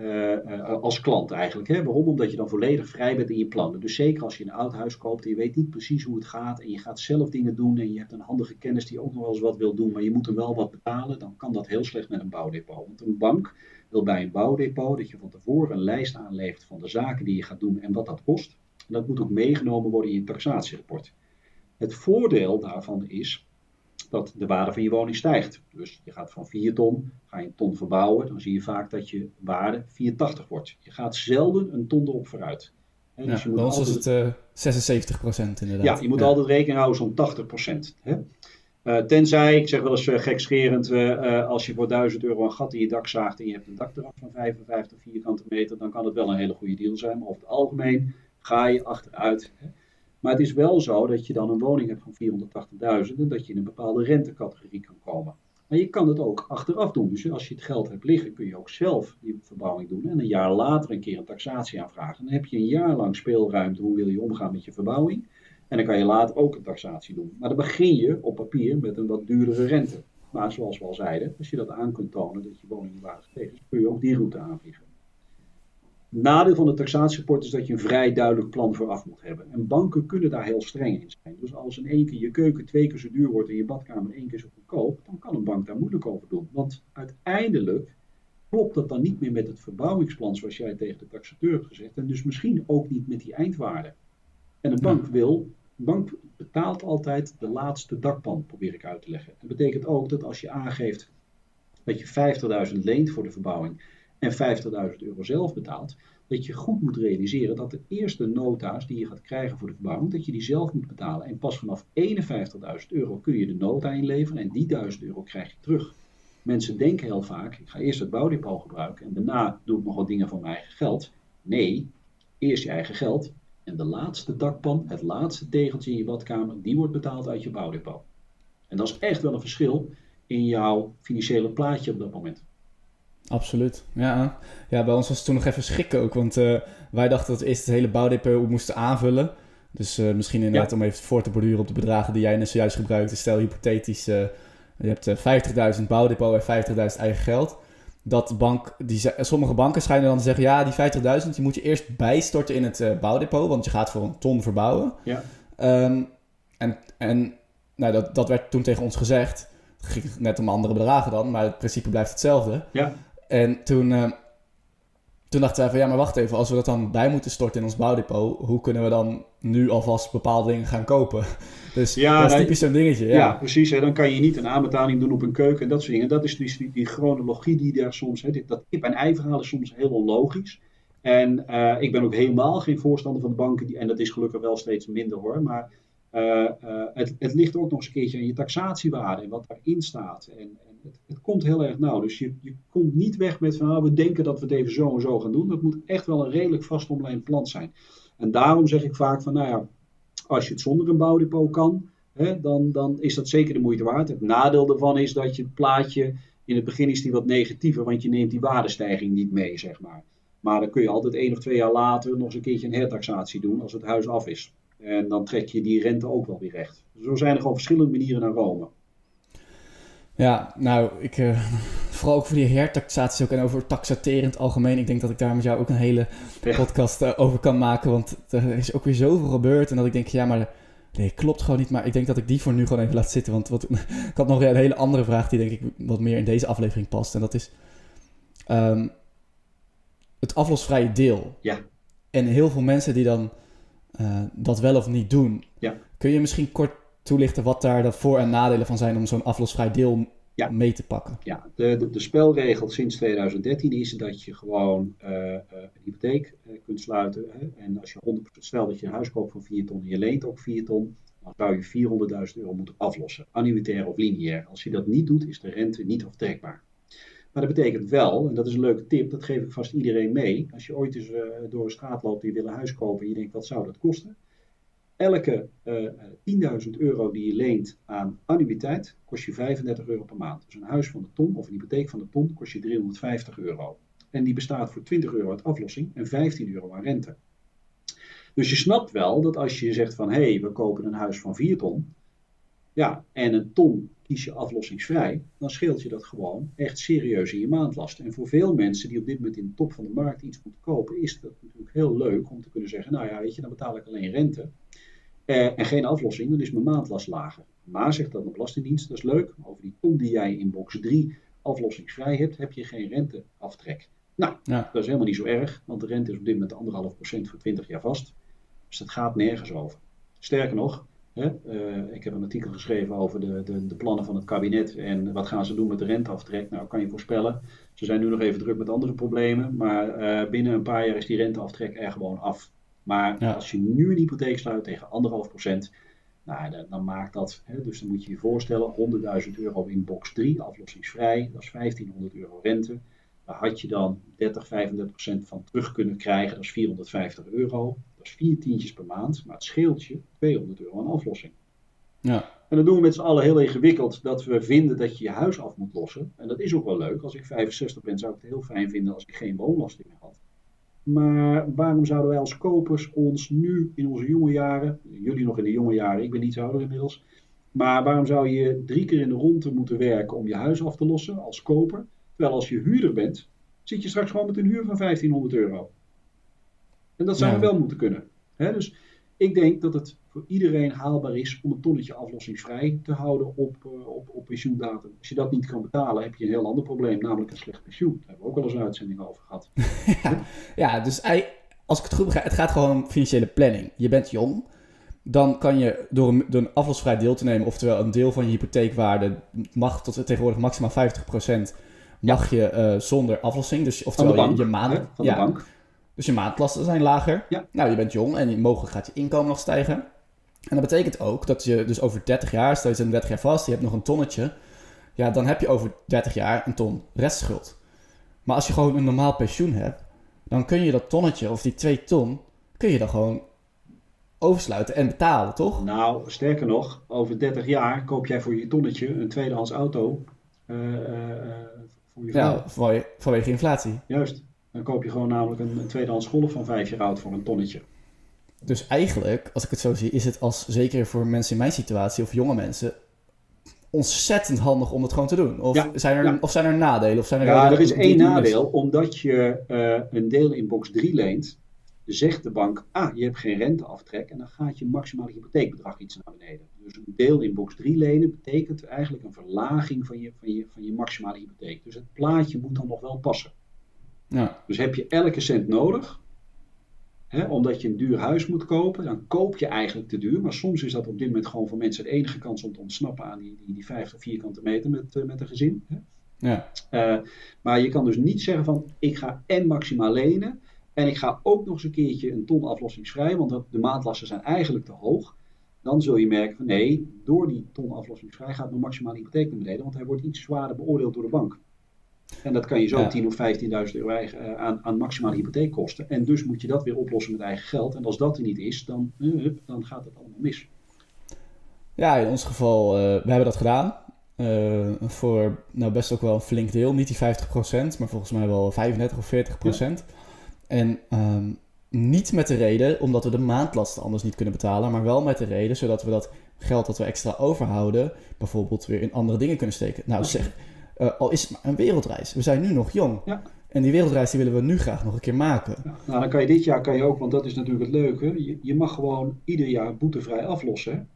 als klant eigenlijk. Hè? Waarom? Omdat je dan volledig vrij bent in je plannen. Dus zeker als je een oud huis koopt en je weet niet precies hoe het gaat en je gaat zelf dingen doen en je hebt een handige kennis die ook nog wel eens wat wil doen, maar je moet hem wel wat betalen, dan kan dat heel slecht met een bouwdepot. Want een bank wil bij een bouwdepot dat je van tevoren een lijst aanlevert van de zaken die je gaat doen en wat dat kost. En dat moet ook meegenomen worden in je taxatierapport. Het voordeel daarvan is dat de waarde van je woning stijgt. Dus je gaat van 4 ton, ga je een ton verbouwen, dan zie je vaak dat je waarde 480 wordt. Je gaat zelden een ton erop vooruit. He, dus je moet altijd... is het uh, eh, 76% inderdaad. Ja, je moet altijd rekening houden zo'n 80 Hè? Uh, tenzij, ik zeg wel eens uh, gekscherend, als je voor 1000 euro een gat in je dak zaagt en je hebt een dak eraf van 55 vierkante meter, dan kan het wel een hele goede deal zijn. Maar over het algemeen ga je achteruit. Hè. Maar het is wel zo dat je dan een woning hebt van 480.000 en dat je in een bepaalde rentecategorie kan komen. Maar je kan het ook achteraf doen. Dus als je het geld hebt liggen, kun je ook zelf die verbouwing doen. En een jaar later een keer een taxatie aanvragen. Dan heb je een jaar lang speelruimte. Hoe wil je omgaan met je verbouwing? En dan kan je later ook een taxatie doen. Maar dan begin je op papier met een wat duurdere rente. Maar zoals we al zeiden, als je dat aan kunt tonen dat je woning waarde gestegen is, kun je ook die route aanvliegen. Nadeel van het taxatierapport is dat je een vrij duidelijk plan vooraf moet hebben. En banken kunnen daar heel streng in zijn. Dus als in één keer je keuken twee keer zo duur wordt en je badkamer één keer zo goedkoop, dan kan een bank daar moeilijk over doen. Want uiteindelijk klopt dat dan niet meer met het verbouwingsplan zoals jij tegen de taxateur hebt gezegd. En dus misschien ook niet met die eindwaarde. En een bank wil, een bank betaalt altijd de laatste dakpan, probeer ik uit te leggen. Dat betekent ook dat als je aangeeft dat je 50.000 leent voor de verbouwing en 50.000 euro zelf betaalt, dat je goed moet realiseren dat de eerste nota's die je gaat krijgen voor de verbouwing, dat je die zelf moet betalen. En pas vanaf 51.000 euro kun je de nota inleveren en die 1000 euro krijg je terug. Mensen denken heel vaak, ik ga eerst het bouwdepot gebruiken en daarna doe ik nog wat dingen van mijn eigen geld. Nee, eerst je eigen geld en de laatste dakpan, het laatste tegeltje in je badkamer, die wordt betaald uit je bouwdepot. En dat is echt wel een verschil in jouw financiële plaatje op dat moment. Absoluut, ja. Ja, bij ons was het toen nog even schrikken ook, want uh, wij dachten dat we eerst het hele bouwdepot moesten aanvullen. Dus uh, misschien inderdaad ja. om even voor te borduren op de bedragen die jij net zojuist gebruikte. Stel hypothetisch, uh, je hebt 50.000 bouwdepot en 50.000 eigen geld. Dat bank, die, sommige banken schijnen dan te zeggen, ja, die 50.000 die moet je eerst bijstorten in het bouwdepot, want je gaat voor een ton verbouwen. Ja. Um, en en nou, dat, dat werd toen tegen ons gezegd. Het ging net om andere bedragen dan, maar het principe blijft hetzelfde. Ja. En toen, uh, toen dachten wij van ja, maar wacht even, als we dat dan bij moeten storten in ons bouwdepot, hoe kunnen we dan nu alvast bepaalde dingen gaan kopen? Dus ja, dat is typisch zo'n dingetje. Ja, ja precies. Hè. Dan kan je niet een aanbetaling doen op een keuken en dat soort dingen. Dat is dus die, die chronologie die daar soms, hè, dat kip- en ei-verhaal is soms heel onlogisch. En uh, ik ben ook helemaal geen voorstander van de banken, die, en dat is gelukkig wel steeds minder hoor, maar uh, het, het, ligt ook nog eens een keertje aan je taxatiewaarde en wat daarin staat. En, het, komt heel erg nauw. Dus je, je komt niet weg met van nou, we denken dat we het even zo en zo gaan doen. Dat moet echt wel een redelijk vastomlijnd plan zijn. En daarom zeg ik vaak van nou ja, als je het zonder een bouwdepot kan, hè, dan, dan is dat zeker de moeite waard. Het nadeel daarvan is dat je het plaatje, in het begin is die wat negatiever, want je neemt die waardestijging niet mee, zeg maar. Maar dan kun je altijd één of twee jaar later nog eens een keertje een hertaxatie doen als het huis af is. En dan trek je die rente ook wel weer recht. Zo zijn er gewoon verschillende manieren naar Rome. Ja, nou, ik, uh, vooral ook voor die hertaxaties ook en over taxateren in het algemeen. Ik denk dat ik daar met jou ook een hele podcast uh, over kan maken, want er is ook weer zoveel gebeurd. En dat ik denk, ja, maar nee, klopt gewoon niet. Maar ik denk dat ik die voor nu gewoon even laat zitten. Want wat, ik had nog een hele andere vraag die denk ik wat meer in deze aflevering past. En dat is um, het aflosvrije deel. Ja. En heel veel mensen die dan uh, dat wel of niet doen. Ja. Kun je misschien kort toelichten wat daar de voor- en nadelen van zijn om zo'n aflosvrij deel ja. mee te pakken? Ja, de, de, de, spelregel sinds 2013 is dat je gewoon uh, uh, een hypotheek uh, kunt sluiten. Hè? En als je 100%, stel dat je een huis koopt voor 4 ton en je leent ook 4 ton, dan zou je 400.000 euro moeten aflossen. Annuitair of lineair. Als je dat niet doet, is de rente niet aftrekbaar. Maar dat betekent wel, en dat is een leuke tip, dat geef ik vast iedereen mee. Als je ooit eens door een straat loopt en je wil een huis kopen en je denkt, wat zou dat kosten? Elke uh, 10.000 euro die je leent aan annuïteit kost je 35 euro per maand. Dus een huis van de ton of een hypotheek van de ton kost je 350 euro. En die bestaat voor 20 euro uit aflossing en 15 euro aan rente. Dus je snapt wel dat als je zegt van hé, hey, we kopen een huis van 4 ton. Ja, en een ton kies je aflossingsvrij, dan scheelt je dat gewoon echt serieus in je maandlast. En voor veel mensen die op dit moment in de top van de markt iets moeten kopen, is dat natuurlijk heel leuk om te kunnen zeggen, nou ja, weet je, dan betaal ik alleen rente. Eh, en geen aflossing, dan is mijn maandlast lager. Maar zegt dat de Belastingdienst, dat is leuk, over die ton die jij in box 3 aflossingsvrij hebt, heb je geen renteaftrek. Nou, ja. dat is helemaal niet zo erg, want de rente is op dit moment anderhalf procent voor 20 jaar vast. Dus dat gaat nergens over. Sterker nog, hè, uh, ik heb een artikel geschreven over de, de, de, plannen van het kabinet en wat gaan ze doen met de renteaftrek. Nou, kan je voorspellen, ze zijn nu nog even druk met andere problemen, maar uh, binnen een paar jaar is die renteaftrek er gewoon af. Maar als je nu een hypotheek sluit tegen anderhalf procent, nou, dan, dan, maakt dat, hè, dus dan moet je je voorstellen, 100.000 euro in box 3, aflossingsvrij, dat is 1500 euro rente. Daar had je dan 30, 35 procent van terug kunnen krijgen, dat is 450 euro. Dat is vier tientjes per maand, maar het scheelt je 200 euro aan aflossing. Ja. En dat doen we met z'n allen heel ingewikkeld, dat we vinden dat je je huis af moet lossen. En dat is ook wel leuk. Als ik 65 ben, zou ik het heel fijn vinden als ik geen woonlasting meer had. Maar waarom zouden wij als kopers ons nu in onze jonge jaren, jullie nog in de jonge jaren, ik ben iets ouder inmiddels, maar waarom zou je drie keer in de ronde moeten werken om je huis af te lossen als koper? Terwijl als je huurder bent, zit je straks gewoon met een huur van 1500 euro. En dat zou ja. wel moeten kunnen. dus ik denk dat het voor iedereen haalbaar is om een tonnetje aflossingsvrij te houden op, uh, op, op pensioendatum. Als je dat niet kan betalen, heb je een heel ander probleem, namelijk een slecht pensioen. Daar hebben we ook al eens een uitzending over gehad. ja, ja, dus als ik het goed begrijp, het gaat gewoon om financiële planning. Je bent jong, dan kan je door een, door een aflosvrij deel te nemen, oftewel een deel van je hypotheekwaarde mag tot tegenwoordig maximaal 50% mag je uh, zonder aflossing. Dus, oftewel bank, je, je maanden. Van de ja, bank. Dus je maandlasten zijn lager. Ja. Nou, je bent jong en mogelijk gaat je inkomen nog stijgen. En dat betekent ook dat je dus over 30 jaar, stel je zit 30 jaar vast, je hebt nog een tonnetje. Ja, dan heb je over 30 jaar een ton restschuld. Maar als je gewoon een normaal pensioen hebt, dan kun je dat tonnetje of die 2 ton, kun je dan gewoon oversluiten en betalen, toch? Nou, sterker nog, over 30 jaar koop jij voor je tonnetje een tweedehands auto uh, uh, voor je vrouw. Ja, vanwege, inflatie. Juist. Dan koop je gewoon namelijk een, een tweedehands golf van 5 jaar oud voor een tonnetje. Dus eigenlijk, als ik het zo zie, is het als zeker voor mensen in mijn situatie of jonge mensen ontzettend handig om het gewoon te doen. Of, Ja, zijn, er, ja. of zijn er nadelen? Of zijn er Ja, er is één nadeel. Omdat je eh, een deel in box 3 leent, zegt de bank, ah, je hebt geen renteaftrek en dan gaat je maximale hypotheekbedrag iets naar beneden. Dus een deel in box 3 lenen betekent eigenlijk een verlaging van je, van je, van je maximale hypotheek. Dus het plaatje moet dan nog wel passen. Ja, Dus heb je elke cent nodig, omdat je een duur huis moet kopen, dan koop je eigenlijk te duur. Maar soms is dat op dit moment gewoon voor mensen de enige kans om te ontsnappen aan die, die, die 50 vierkante meter met, eh, met een gezin. Ja, Eh, maar je kan dus niet zeggen van ik ga en maximaal lenen en ik ga ook nog eens een keertje een ton aflossingsvrij, want dat, de maandlasten zijn eigenlijk te hoog. Dan zul je merken van nee, door die ton aflossingsvrij gaat mijn maximale hypotheek naar beneden, want hij wordt iets zwaarder beoordeeld door de bank. En dat kan je zo Ja. 10.000 of 15.000 euro eigen, eh, aan, aan maximale hypotheek kosten. En dus moet je dat weer oplossen met eigen geld. En als dat er niet is, dan, eh, hup, dan gaat het allemaal mis. ja, in ons geval, eh, we hebben dat gedaan. Voor nou best ook wel een flink deel. Niet die 50%, maar volgens mij wel 35 of 40%. En ehm, niet met de reden, omdat we de maandlasten anders niet kunnen betalen, maar wel met de reden, zodat we dat geld dat we extra overhouden, bijvoorbeeld weer in andere dingen kunnen steken. Nou zeg, eh, al is het maar een wereldreis. We zijn nu nog jong. Ja. En die wereldreis die willen we nu graag nog een keer maken. Nou, dan kan je dit jaar kan je ook, want dat is natuurlijk het leuke. Je, je mag gewoon ieder jaar boetevrij aflossen.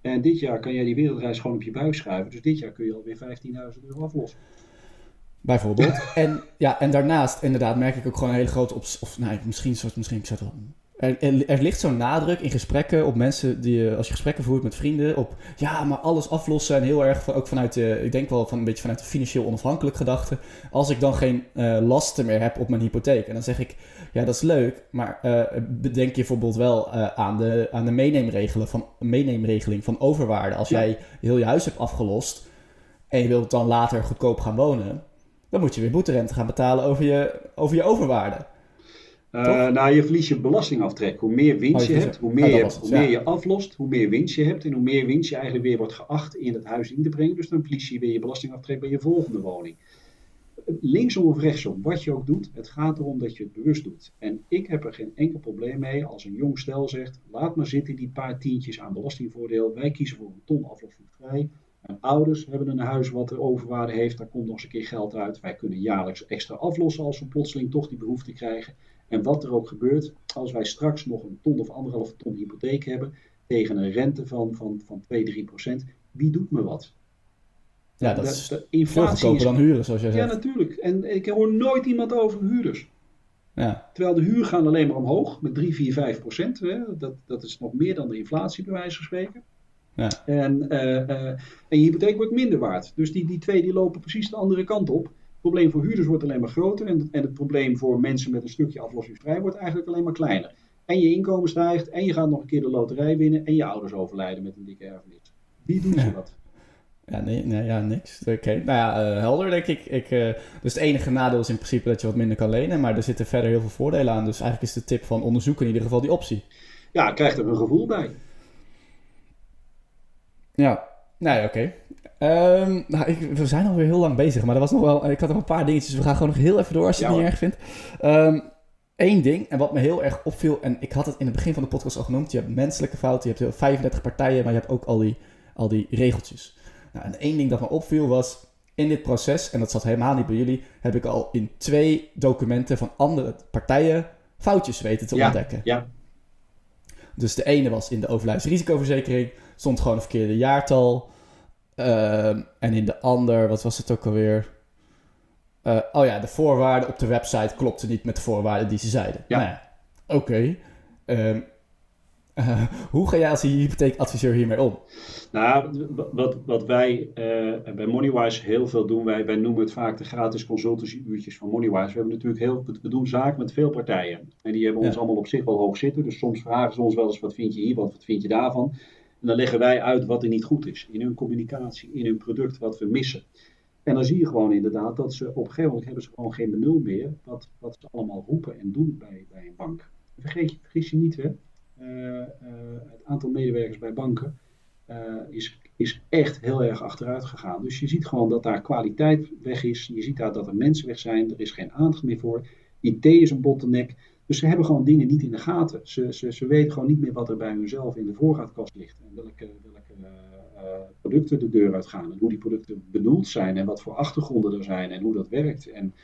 En dit jaar kan jij die wereldreis gewoon op je buik schuiven. Dus dit jaar kun je alweer 15.000 euro aflossen. Bijvoorbeeld. en, ja, en daarnaast inderdaad merk ik ook gewoon een hele grote... Op, of nee, misschien, soort- misschien ik zet wel... Er, er, er ligt zo'n nadruk in gesprekken op mensen die, als je gesprekken voert met vrienden, op ja, maar alles aflossen en heel erg van, ook vanuit de, ik denk wel van een beetje vanuit de financieel onafhankelijk gedachte. Als ik dan geen eh, lasten meer heb op mijn hypotheek. En dan zeg ik, ja, dat is leuk, maar eh, bedenk je bijvoorbeeld wel eh, aan de, aan de meeneemregelen van, meeneemregeling van overwaarde. Als Ja. jij heel je huis hebt afgelost en je wilt dan later goedkoop gaan wonen, dan moet je weer boeterente gaan betalen over je, over je overwaarde. Uh, nou, je verliest je belastingaftrek. Hoe meer winst oh, je, hebt, hoe meer, je, hoe meer je aflost, hoe meer winst je hebt. En hoe meer winst je eigenlijk weer wordt geacht in het huis in te brengen. Dus dan verlies je weer je belastingaftrek bij je volgende woning. Linksom of rechtsom, wat je ook doet, het gaat erom dat je het bewust doet. En ik heb er geen enkel probleem mee als een jong stel zegt: laat maar zitten die paar tientjes aan belastingvoordeel. Wij kiezen voor een ton aflossingsvrij. Mijn ouders hebben een huis wat de overwaarde heeft, daar komt nog eens een keer geld uit. Wij kunnen jaarlijks extra aflossen als we plotseling toch die behoefte krijgen. En wat er ook gebeurt, als wij straks nog een ton of anderhalf ton hypotheek hebben tegen een rente van, van, van 2, 3 procent, wie doet me wat? Ja, dat is de, inflatie goedkoper dan huren, zoals jij zegt. Ja, natuurlijk. En ik hoor nooit iemand over huurders. Ja. Terwijl de huur gaan alleen maar omhoog met 3, 4, 5 procent. Dat, dat is nog meer dan de inflatie, bij wijze van spreken. Ja. En, uh, uh, en je hypotheek wordt minder waard. Dus die, die twee die lopen precies de andere kant op. Het probleem voor huurders wordt alleen maar groter. En, en het probleem voor mensen met een stukje aflossingsvrij wordt eigenlijk alleen maar kleiner. En je inkomen stijgt. En je gaat nog een keer de loterij winnen. En je ouders overlijden met een dikke erfenis. Wie doet ja. dat? Ja, nee, nee, ja, niks. Oké, nou ja, uh, helder denk ik. ik uh, dus het enige nadeel is in principe dat je wat minder kan lenen, maar er zitten verder heel veel voordelen aan. Dus eigenlijk is de tip van onderzoek in ieder geval die optie. Ja, krijgt er een gevoel bij. Ja, nou ja, oké. Ehm, nou, ik, we zijn alweer heel lang bezig, maar er was nog wel, ik had nog een paar dingetjes. We gaan gewoon nog heel even door als je het niet erg vindt. Eén ehm, ding, en wat me heel erg opviel, en ik had het in het begin van de podcast al genoemd. Je hebt menselijke fouten, je hebt 35 partijen, maar je hebt ook al die, al die regeltjes. Nou, en één ding dat me opviel was, in dit proces, en dat zat helemaal niet bij jullie, heb ik al in twee documenten van andere partijen foutjes weten te ontdekken. Ja. Dus de ene was in de overlijdensrisicoverzekering, stond gewoon een verkeerde jaartal. Ehm, en in de ander, wat was het ook alweer? Uh, oh ja, de voorwaarden op de website klopten niet met de voorwaarden die ze zeiden. Ja. Nou ja, oké. Okay. Ehm, uh, hoe ga jij als hypotheekadviseur hiermee om? Nou, wat, wat wij uh, bij Moneywise heel veel doen, wij, wij noemen het vaak de gratis consultancy-uurtjes van Moneywise. We hebben natuurlijk heel, we doen zaken met veel partijen. En die hebben ons allemaal op zich wel hoog zitten. Dus soms vragen ze ons wel eens, wat vind je hier, wat, wat vind je daarvan? En dan leggen wij uit wat er niet goed is. In hun communicatie, in hun product, wat we missen. En dan zie je gewoon inderdaad dat ze op een gegeven moment hebben ze gewoon geen benul meer. Wat, wat ze allemaal roepen en doen bij, bij een bank. Vergeet je, vergis je niet, hè? Eh, eh, het aantal medewerkers bij banken eh, is, is echt heel erg achteruit gegaan. Dus je ziet gewoon dat daar kwaliteit weg is. Je ziet daar dat er mensen weg zijn. Er is geen aandacht meer voor. IT is een bottleneck. Dus ze hebben gewoon dingen niet in de gaten. Ze, ze, ze weten gewoon niet meer wat er bij hunzelf in de voorraadkast ligt. En welke, welke uh, producten de deur uitgaan. En hoe die producten bedoeld zijn. En wat voor achtergronden er zijn. En hoe dat werkt. En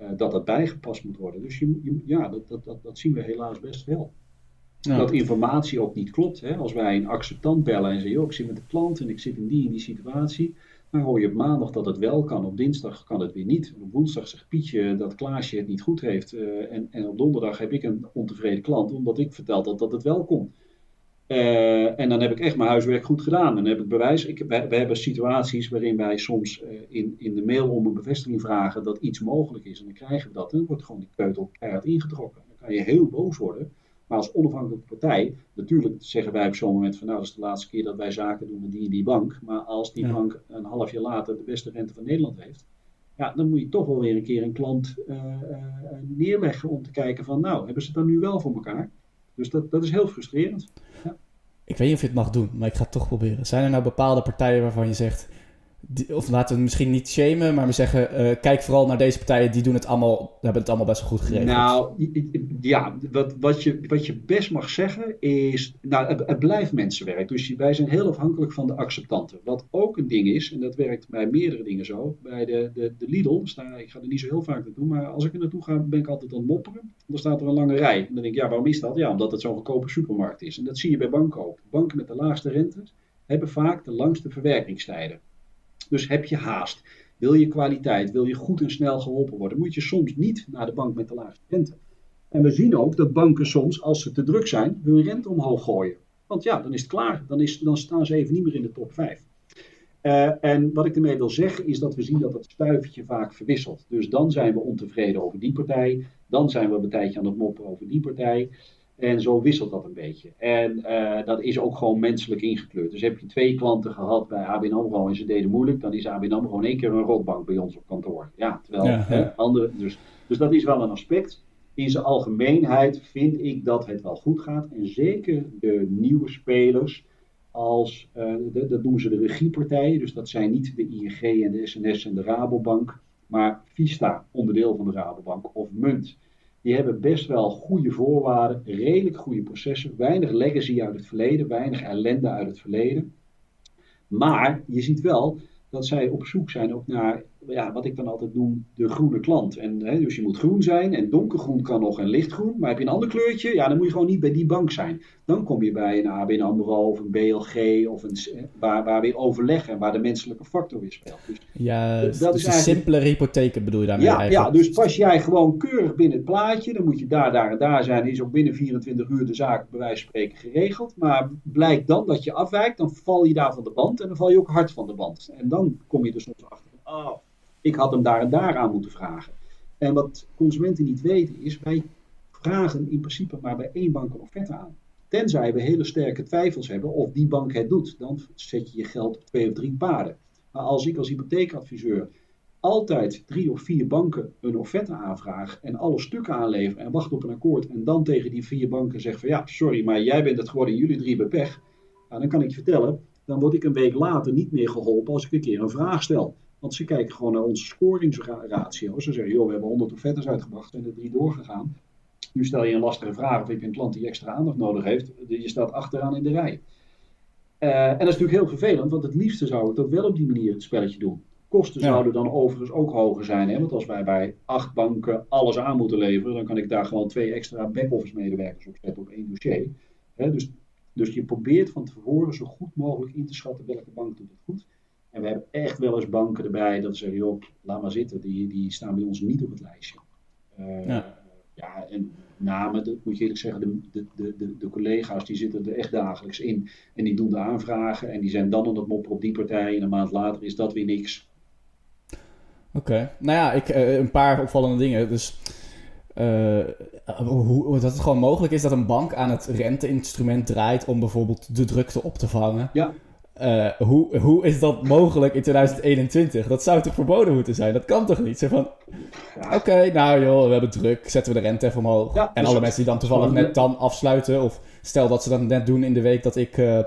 uh, dat dat bijgepast moet worden. Dus je, je, ja, dat, dat, dat, dat zien we helaas best wel. Dat informatie ook niet klopt. Hè? Als wij een acceptant bellen en zeggen, ik zit met de klant en ik zit in die en die situatie. Dan hoor je op maandag dat het wel kan, op dinsdag kan het weer niet. op woensdag zegt Pietje dat Klaasje het niet goed heeft. Uh, en, en, op donderdag heb ik een ontevreden klant, omdat ik vertel dat, dat het wel kon. Uh, en dan heb ik echt mijn huiswerk goed gedaan. Dan heb ik bewijs. Ik, we, hebben situaties waarin wij soms uh, in, in de mail om een bevestiging vragen dat iets mogelijk is. En dan krijgen we dat. En dan wordt gewoon die keutel keihard ingetrokken. Dan kan je heel boos worden. Maar als onafhankelijke partij, natuurlijk zeggen wij op zo'n moment van nou, dat is de laatste keer dat wij zaken doen met die en die bank. Maar als die bank een half jaar later de beste rente van Nederland heeft, ja, dan moet je toch wel weer een keer een klant uh, uh, neerleggen om te kijken van nou, hebben ze het dan nu wel voor elkaar? Dus dat, dat is heel frustrerend. Ja. Ik weet niet of je het mag doen, maar ik ga het toch proberen. Zijn er nou bepaalde partijen waarvan je zegt, of laten we het misschien niet shamen, maar we zeggen, uh, kijk vooral naar deze partijen, die doen het allemaal, hebben het allemaal best wel goed geregeld. Nou, ja, wat, wat, je, wat je best mag zeggen is, nou, het, blijft mensenwerk. Dus wij zijn heel afhankelijk van de acceptanten. Wat ook een ding is, en dat werkt bij meerdere dingen zo, bij de, de, de Lidl, ik ga er niet zo heel vaak naartoe, maar als ik er naartoe ga, ben ik altijd aan het mopperen. Dan staat er een lange rij. En dan denk ik, ja, waarom is dat? Ja, omdat het zo'n goedkope supermarkt is. En dat zie je bij banken ook. Banken met de laagste rentes hebben vaak de langste verwerkingstijden. Dus heb je haast, wil je kwaliteit, wil je goed en snel geholpen worden, moet je soms niet naar de bank met de laagste rente. En we zien ook dat banken soms, als ze te druk zijn, hun rente omhoog gooien. Want ja, dan is het klaar. Dan, is, dan staan ze even niet meer in de top 5. Uh, eh, en wat ik ermee wil zeggen is dat we zien dat het stuivertje vaak verwisselt. Dus dan zijn we ontevreden over die partij. Dan zijn we een tijdje aan het moppen over die partij. En zo wisselt dat een beetje. En uh, dat is ook gewoon menselijk ingekleurd. Dus heb je twee klanten gehad bij ABN AMRO en ze deden moeilijk, dan is ABN AMRO gewoon één keer een rotbank bij ons op kantoor. Ja, terwijl ja, ja. Hè, andere... Dus, dus dat is wel een aspect. In zijn algemeenheid vind ik dat het wel goed gaat. En zeker de nieuwe spelers, als, uh, de, dat noemen ze de regiepartijen. Dus dat zijn niet de ING en de SNS en de Rabobank, maar Vista, onderdeel van de Rabobank, of Munt die hebben best wel goede voorwaarden, redelijk goede processen, weinig legacy uit het verleden, weinig ellende uit het verleden. Maar je ziet wel dat zij op zoek zijn ook naar ja, wat ik dan altijd noem de groene klant. En, hè, dus je moet groen zijn en donkergroen kan nog en lichtgroen. Maar heb je een ander kleurtje, ja, dan moet je gewoon niet bij die bank zijn. Dan kom je bij een ABN AMRO of een BLG of een, waar, waar weer overleg en waar de menselijke factor weer speelt. Dus, ja, dat dus is een simpele hypotheken bedoel je daarmee ja, eigenlijk? Ja, dus pas jij gewoon keurig binnen het plaatje, dan moet je daar, daar en daar zijn. Is ook binnen 24 uur de zaak bij wijze van spreken geregeld. Maar blijkt dan dat je afwijkt, dan val je daar van de band en dan val je ook hard van de band. En dan kom je er soms achter. Oh, ik had hem daar en daar aan moeten vragen. En wat consumenten niet weten is, wij vragen in principe maar bij één bank een offerte aan. Tenzij we hele sterke twijfels hebben of die bank het doet. Dan zet je je geld op twee of drie paarden. Maar als ik als hypotheekadviseur altijd drie of vier banken een offerte aanvraag en alle stukken aanlever en wacht op een akkoord en dan tegen die vier banken zeg van ja, sorry, maar jij bent het geworden, jullie drie hebben pech. Nou, dan kan ik je vertellen, dan word ik een week later niet meer geholpen als ik een keer een vraag stel. Want ze kijken gewoon naar onze scoringsratio. Ze zeggen, joh, we hebben 100 offertes uitgebracht en er drie doorgegaan. Nu stel je een lastige vraag of heb je een klant die extra aandacht nodig heeft. Je staat achteraan in de rij. Uh, en dat is natuurlijk heel vervelend, want het liefste zou ik dat wel op die manier het spelletje doen. Kosten zouden dan overigens ook hoger zijn. Hè? Want als wij bij acht banken alles aan moeten leveren, dan kan ik daar gewoon twee extra back-office medewerkers op zetten op één dossier. Hè? Dus, dus je probeert van tevoren zo goed mogelijk in te schatten welke bank doet het goed. En we hebben echt wel eens banken erbij dat ze zeggen, joh, laat maar zitten, die, die staan bij ons niet op het lijstje. Uh, ja. ja. en namen, dat moet je eerlijk zeggen, de, de, de, de, collega's die zitten er echt dagelijks in. En die doen de aanvragen en die zijn dan aan het mopperen op die partij. En een maand later is dat weer niks. Oké, nou ja, ik, uh, een paar opvallende dingen. Dus uh, hoe, dat het gewoon mogelijk is dat een bank aan het renteinstrument draait om bijvoorbeeld de drukte op te vangen. Ja. Uh, hoe, hoe is dat mogelijk in 2021? Dat zou toch verboden moeten zijn? Dat kan toch niet? Zeg van, oké, nou joh, we hebben druk, zetten we de rente even omhoog. Ja, en dus alle mensen die dan toevallig net dan afsluiten, of stel dat ze dat net doen in de week dat ik uh,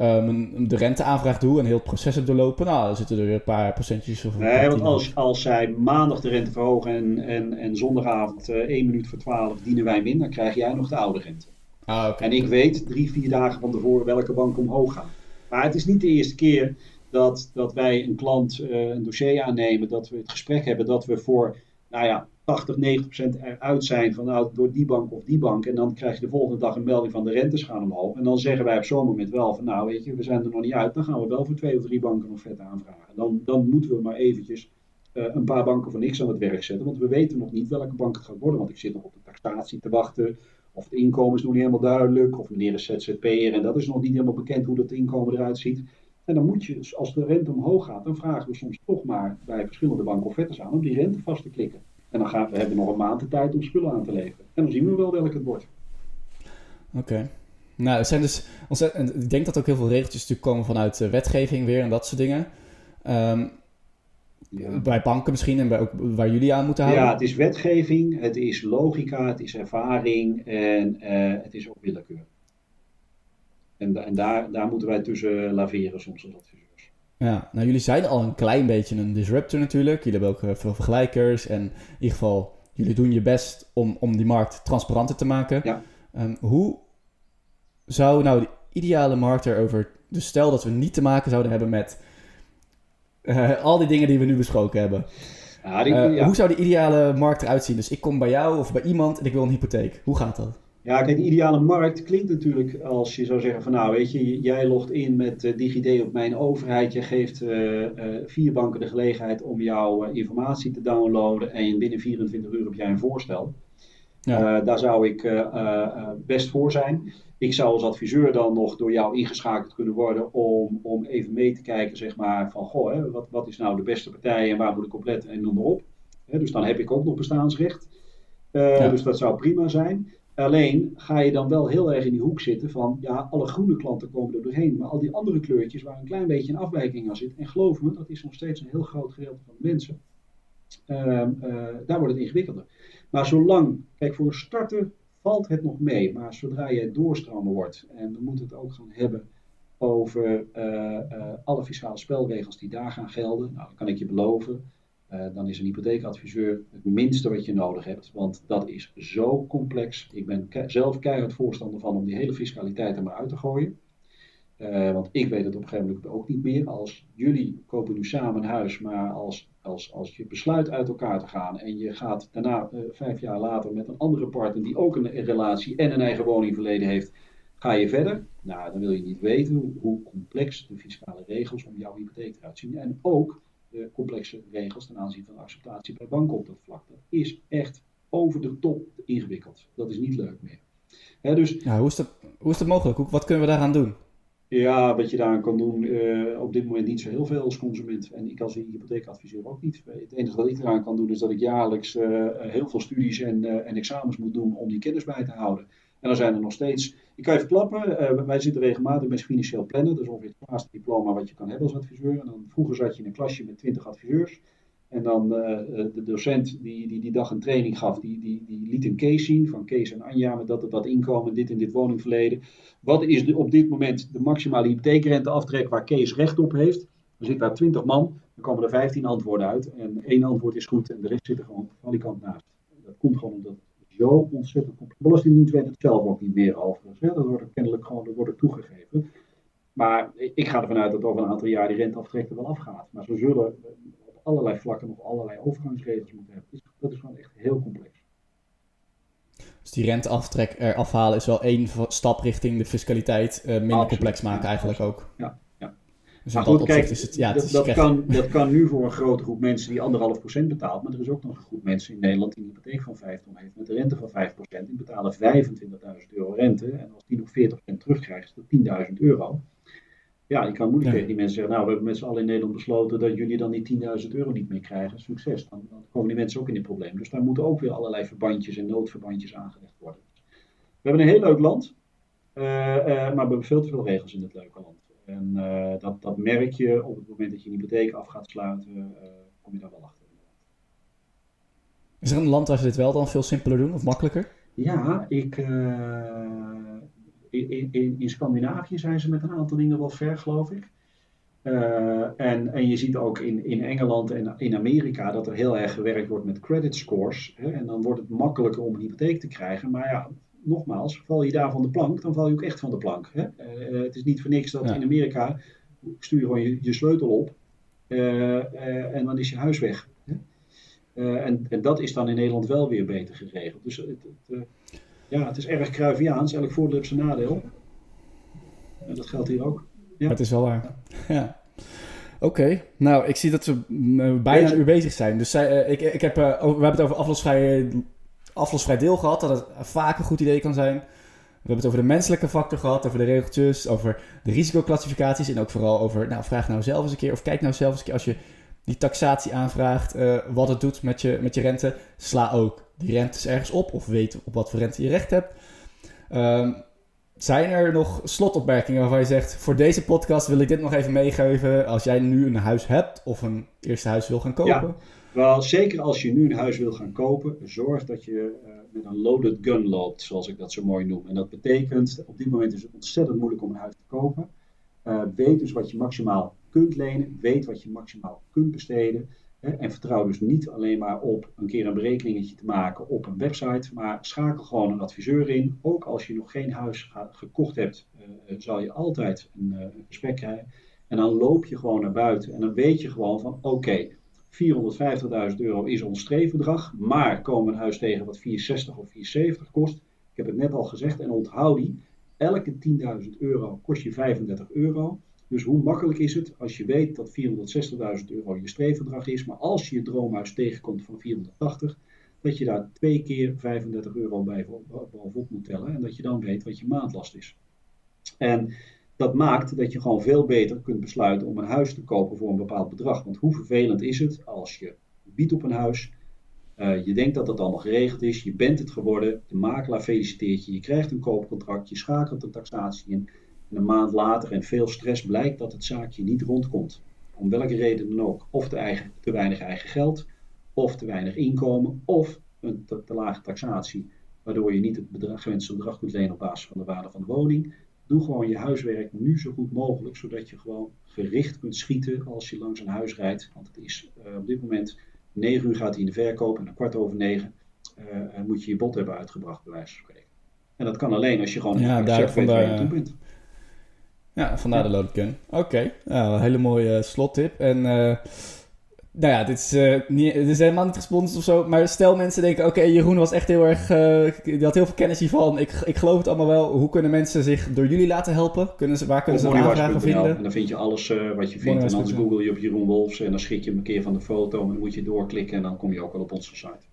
um, de renteaanvraag doe en heel het proces heb doorlopen, nou, dan zitten er weer een paar procentjes. Of nee, want als, als zij maandag de rente verhogen en, en, en zondagavond uh, 1 minuut voor 12 dienen wij min, dan krijg jij nog de oude rente. Ah, okay. En ik weet drie, vier dagen van tevoren welke bank omhoog gaat. Maar het is niet de eerste keer dat, dat wij een klant uh, een dossier aannemen, dat we het gesprek hebben, dat we voor, nou ja, 80, 90 procent eruit zijn van nou, door die bank of die bank. En dan krijg je de volgende dag een melding van de rentes gaan omhoog. En dan zeggen wij op zo'n moment wel van nou, weet je, we zijn er nog niet uit. Dan gaan we wel voor twee of drie banken nog vet aanvragen. Dan, dan moeten we maar eventjes uh, een paar banken voor niks aan het werk zetten. Want we weten nog niet welke bank het gaat worden. Want ik zit nog op de taxatie te wachten. Of het inkomen is nog niet helemaal duidelijk. Of meneer is ZZP'er en dat is nog niet helemaal bekend hoe dat inkomen eruit ziet. En dan moet je, als de rente omhoog gaat, dan vragen we soms toch maar bij verschillende banken offertes aan om die rente vast te klikken. En dan gaan we hebben nog een maand de tijd om spullen aan te leveren. En dan zien we wel welk het wordt. Oké. Nou, er zijn dus ontzettend, ik denk dat ook heel veel regeltjes natuurlijk komen vanuit de wetgeving weer en dat soort dingen. Um, ja. Bij banken misschien en bij ook waar jullie aan moeten houden? Ja, het is wetgeving, het is logica, het is ervaring en uh, het is ook willekeur. En, en daar, daar moeten wij tussen laveren soms als adviseurs. Ja, nou jullie zijn al een klein beetje een disruptor natuurlijk. Jullie hebben ook veel vergelijkers en in ieder geval, jullie doen je best om, om die markt transparanter te maken. Ja. Um, hoe zou nou de ideale markt erover, dus stel dat we niet te maken zouden hebben met uh, al die dingen die we nu besproken hebben. Ja, die, uh, ja. Hoe zou de ideale markt eruit zien? Dus ik kom bij jou of bij iemand en ik wil een hypotheek. Hoe gaat dat? Ja, kijk, de ideale markt klinkt natuurlijk als je zou zeggen van nou weet je, jij logt in met uh, DigiD op mijn overheid. Je geeft vier banken de gelegenheid om jouw informatie te downloaden en binnen 24 uur heb jij een voorstel. Ja. daar zou ik best voor zijn. Ik zou als adviseur dan nog door jou ingeschakeld kunnen worden om, om even mee te kijken, zeg maar, van goh, hè, wat, wat is nou de beste partij en waar moet ik op letten en noem maar op. Hè, dus dan heb ik ook nog bestaansrecht. Uh, ja. Dus dat zou prima zijn. Alleen ga je dan wel heel erg in die hoek zitten van, ja, alle groene klanten komen er doorheen, maar al die andere kleurtjes waar een klein beetje een afwijking aan zit, en geloof me, dat is nog steeds een heel groot gedeelte van de mensen, ehm, eh, daar wordt het ingewikkelder. Maar zolang, kijk, voor een starter valt het nog mee, maar zodra je doorstromen wordt, en we moeten het ook gaan hebben over uh, uh, alle fiscale spelregels die daar gaan gelden, nou, kan ik je beloven, uh, dan is een hypotheekadviseur het minste wat je nodig hebt, want dat is zo complex. Ik ben zelf keihard voorstander van om die hele fiscaliteit er maar uit te gooien. Want ik weet het op een gegeven moment ook niet meer. Als jullie kopen nu samen een huis, maar als, als, als je besluit uit elkaar te gaan en je gaat daarna uh, vijf jaar later met een andere partner die ook een, relatie en een eigen woning verleden heeft, ga je verder. Nou, dan wil je niet weten hoe, complex de fiscale regels om jouw hypotheek eruit zien. En ook de complexe regels ten aanzien van acceptatie bij banken op dat vlak. Dat is echt over de top ingewikkeld. Dat is niet leuk meer. Dus, hoe, is dat, hoe is dat mogelijk? Hoe, wat kunnen we daaraan doen? Ja, wat je daaraan kan doen, uh, op dit moment niet zo heel veel als consument. En ik als hypotheekadviseur ook niet. Het enige wat ik eraan kan doen is dat ik jaarlijks uh, heel veel studies en, uh, en examens moet doen om die kennis bij te houden. En dan zijn er nog steeds, ik kan je verklappen, uh, wij zitten regelmatig met financieel plannen. Dat is ongeveer het laatste diploma wat je kan hebben als adviseur. En dan, vroeger zat je in een klasje met 20 adviseurs. En dan uh, de docent die, die die dag een training gaf, die, die, die liet een case zien van Kees en Anja met dat, dat inkomen, dit en dit woningverleden. Wat is de, op dit moment de maximale hypotheekrenteaftrek waar Kees recht op heeft? Er zitten daar 20 man, dan komen er 15 antwoorden uit. En één antwoord is goed en de rest zit er gewoon van die kant naast. Dat komt gewoon omdat zo ontzettend complex. Belastingdienst weet het zelf ook niet meer overigens. Hè? Dat wordt kennelijk gewoon dat wordt toegegeven. Maar ik ga ervan uit dat over een aantal jaar die renteaftrek er wel afgaat. Maar we zullen allerlei vlakken nog allerlei overgangsregels moeten hebben. Dus dat is gewoon echt heel complex. Dus die renteaftrek eraf halen is wel één stap richting de fiscaliteit uh, minder Absoluut. complex maken ja, eigenlijk ook. Ja, ja. Dus maar in dat kijk, is het, ja, het dat, is dat, echt- kan, dat kan nu voor een grote groep mensen die anderhalf procent betaalt. Maar er is ook nog een groep mensen in Nederland die een hypotheek van 5 ton heeft met een rente van 5 procent. Die betalen 25.000 euro rente. En als die nog 40 procent terugkrijgt, is dat 10.000 euro. Ja, je kan moeilijk Ja. tegen die mensen zeggen, nou, we hebben met z'n allen in Nederland besloten dat jullie dan die 10.000 euro niet meer krijgen. Succes. Dan, dan komen die mensen ook in dit probleem. Dus daar moeten ook weer allerlei verbandjes en noodverbandjes aangelegd worden. We hebben een heel leuk land, eh, eh, maar we hebben veel te veel regels in dit leuke land. En eh, dat, dat merk je op het moment dat je een hypotheek af gaat sluiten, kom je daar wel achter. Is er een land waar ze dit wel dan veel simpeler doen of makkelijker? Ja, ik, in, in, in Scandinavië zijn ze met een aantal dingen wel ver, geloof ik. Eh, en, en je ziet ook in, in Engeland en in Amerika dat er heel erg gewerkt wordt met credit scores. Hè, en dan wordt het makkelijker om een hypotheek te krijgen. Maar ja, nogmaals, val je daar van de plank, dan val je ook echt van de plank. Hè? Eh, het is niet voor niks dat Ja. in Amerika stuur je gewoon je, je sleutel op eh, en dan is je huis weg. Hè? En, en dat is dan in Nederland wel weer beter geregeld. Dus het, het, ja, het is erg Cruyffiaans. Elk voordeel heeft zijn nadeel. En dat geldt hier ook. Ja. Maar het is wel waar. Ja. Oké, nou ik zie dat we mm, bijna een uur bezig zijn. Dus zij, eh, ik, ik heb, eh, over- we hebben het over aflosvrij, aflosvrij deel gehad, dat het vaak een goed idee kan zijn. We hebben het over de menselijke factor gehad, over de regeltjes, over de risicoclassificaties en ook vooral over, nou vraag nou zelf eens een keer of kijk nou zelf eens een keer als je die taxatie aanvraagt, eh, wat het doet met je, met je rente. Sla ook die rentes ergens op of weet op wat voor rente je recht hebt. Ehm, zijn er nog slotopmerkingen waarvan je zegt: voor deze podcast wil ik dit nog even meegeven. Als jij nu een huis hebt of een eerste huis wil gaan kopen. Ja. Wel, zeker als je nu een huis wil gaan kopen, zorg dat je eh, met een loaded gun loopt, zoals ik dat zo mooi noem. En dat betekent, op dit moment is het ontzettend moeilijk om een huis te kopen. Eh, weet dus wat je maximaal kunt lenen, weet wat je maximaal kunt besteden. En vertrouw dus niet alleen maar op een keer een berekeningetje te maken op een website, maar schakel gewoon een adviseur in. Ook als je nog geen huis gekocht hebt, eh, zal je altijd een, een gesprek krijgen. En dan loop je gewoon naar buiten en dan weet je gewoon van oké, 450.000 euro is ons streefbedrag, maar komen een huis tegen wat 460 of 470 kost. Ik heb het net al gezegd en onthoud die, elke 10.000 euro kost je 35 euro. Dus hoe makkelijk is het als je weet dat 460.000 euro je streefbedrag is, maar als je je droomhuis tegenkomt van 480, dat je daar twee keer 35 euro bij bovenop moet tellen en dat je dan weet wat je maandlast is. En dat maakt dat je gewoon veel beter kunt besluiten om een huis te kopen voor een bepaald bedrag. Want hoe vervelend is het als je biedt op een huis, Uh, je denkt dat het allemaal geregeld is, je bent het geworden, de makelaar feliciteert je, je krijgt een koopcontract, je schakelt de taxatie in. En een maand later en veel stress blijkt dat het zaakje niet rondkomt. Om welke reden dan ook. Of te, eigen, te weinig eigen geld, of te weinig inkomen, of een te, te lage taxatie, waardoor je niet het bedrag, gewenste bedrag kunt lenen op basis van de waarde van de woning. Doe gewoon je huiswerk nu zo goed mogelijk, zodat je gewoon gericht kunt schieten als je langs een huis rijdt. Want het is uh, op dit moment 9 uur gaat hij in de verkoop en een kwart over 9 uh, moet je je bod hebben uitgebracht, bij wijze van spreken. En dat kan alleen als je gewoon ja, daar je toe bent. Ja, vandaar de loadgun. Oké, okay. nou, een hele mooie slottip. En uh, nou ja, dit is, uh, niet, dit is helemaal niet gesponsord of zo. Maar stel mensen denken, oké, okay, Jeroen was echt heel erg... Uh, die had heel veel kennis hiervan. Ik, ik geloof het allemaal wel. Hoe kunnen mensen zich door jullie laten helpen? Kunnen ze, waar kunnen ze aanvragen vinden? En dan vind je alles wat je vindt. En anders google je op Jeroen Wolfs en dan schrik je hem een keer van de foto. En dan moet je doorklikken en dan kom je ook wel op onze site.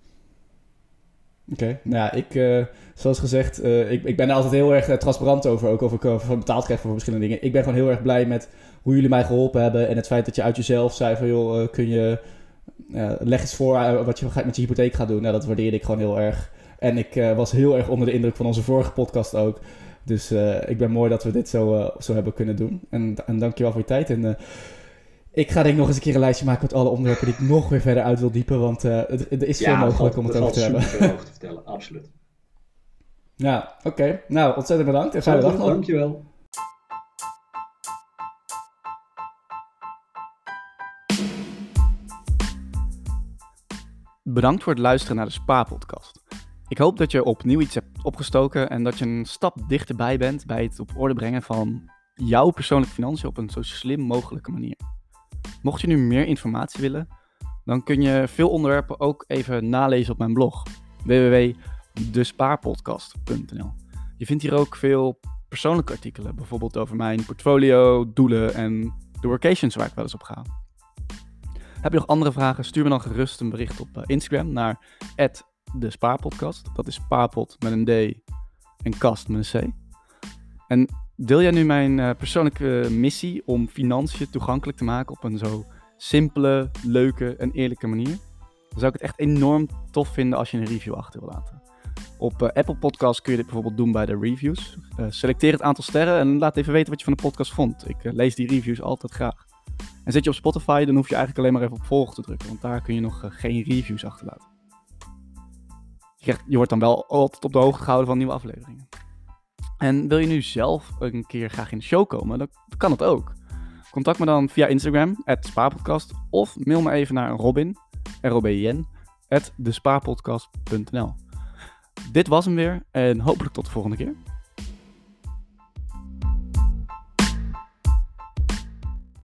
Oké, nou ja, ik, uh, zoals gezegd, uh, ik, ik ben er altijd heel erg uh, transparant over, ook of ik betaald krijg voor verschillende dingen. Ik ben gewoon heel erg blij met hoe jullie mij geholpen hebben en het feit dat je uit jezelf zei van, joh, kun je, leg eens voor wat je met je hypotheek gaat doen. Nou, dat waardeerde ik gewoon heel erg. En ik was heel erg onder de indruk van onze vorige podcast ook. Dus ik ben mooi dat we dit zo, zo hebben kunnen doen. En, en dankjewel voor je tijd en... Ik ga denk ik nog eens een keer een lijstje maken met alle onderwerpen die ik nog weer verder uit wil diepen. Want uh, er is veel mogelijk om het over te hebben. Ja, over te vertellen, absoluut. Ja, oké. Okay. Nou, ontzettend bedankt. En fijne dag nog. Dankjewel. Bedankt voor het luisteren naar de Spa-podcast. Ik hoop dat je opnieuw iets hebt opgestoken en dat je een stap dichterbij bent bij het op orde brengen van jouw persoonlijke financiën op een zo slim mogelijke manier. Mocht je nu meer informatie willen, dan kun je veel onderwerpen ook even nalezen op mijn blog www.despaarpodcast.nl. Je vindt hier ook veel persoonlijke artikelen, bijvoorbeeld over mijn portfolio, doelen en de workations waar ik wel eens op ga. Heb je nog andere vragen? Stuur me dan gerust een bericht op eh, Instagram naar de Spaarpodcast. Dat is spaarpot met een D en kast met een C. En Deel jij nu mijn uh, persoonlijke missie om financiën toegankelijk te maken op een zo simpele, leuke en eerlijke manier? Dan zou ik het echt enorm tof vinden als je een review achter wil laten. Op uh, Apple Podcasts kun je dit bijvoorbeeld doen bij de reviews. Uh, selecteer het aantal sterren en laat even weten wat je van de podcast vond. Ik lees die reviews altijd graag. En zit je op Spotify, dan hoef je eigenlijk alleen maar even op volgen te drukken, want daar kun je nog geen reviews achterlaten. Je wordt dan wel altijd op de hoogte gehouden van nieuwe afleveringen. En wil je nu zelf een keer graag in de show komen, dan kan het ook. Contact me dan via Instagram, spaarpodcast, of mail me even naar Robin, R-O-B-I-N, at. Dit was hem weer en hopelijk tot de volgende keer.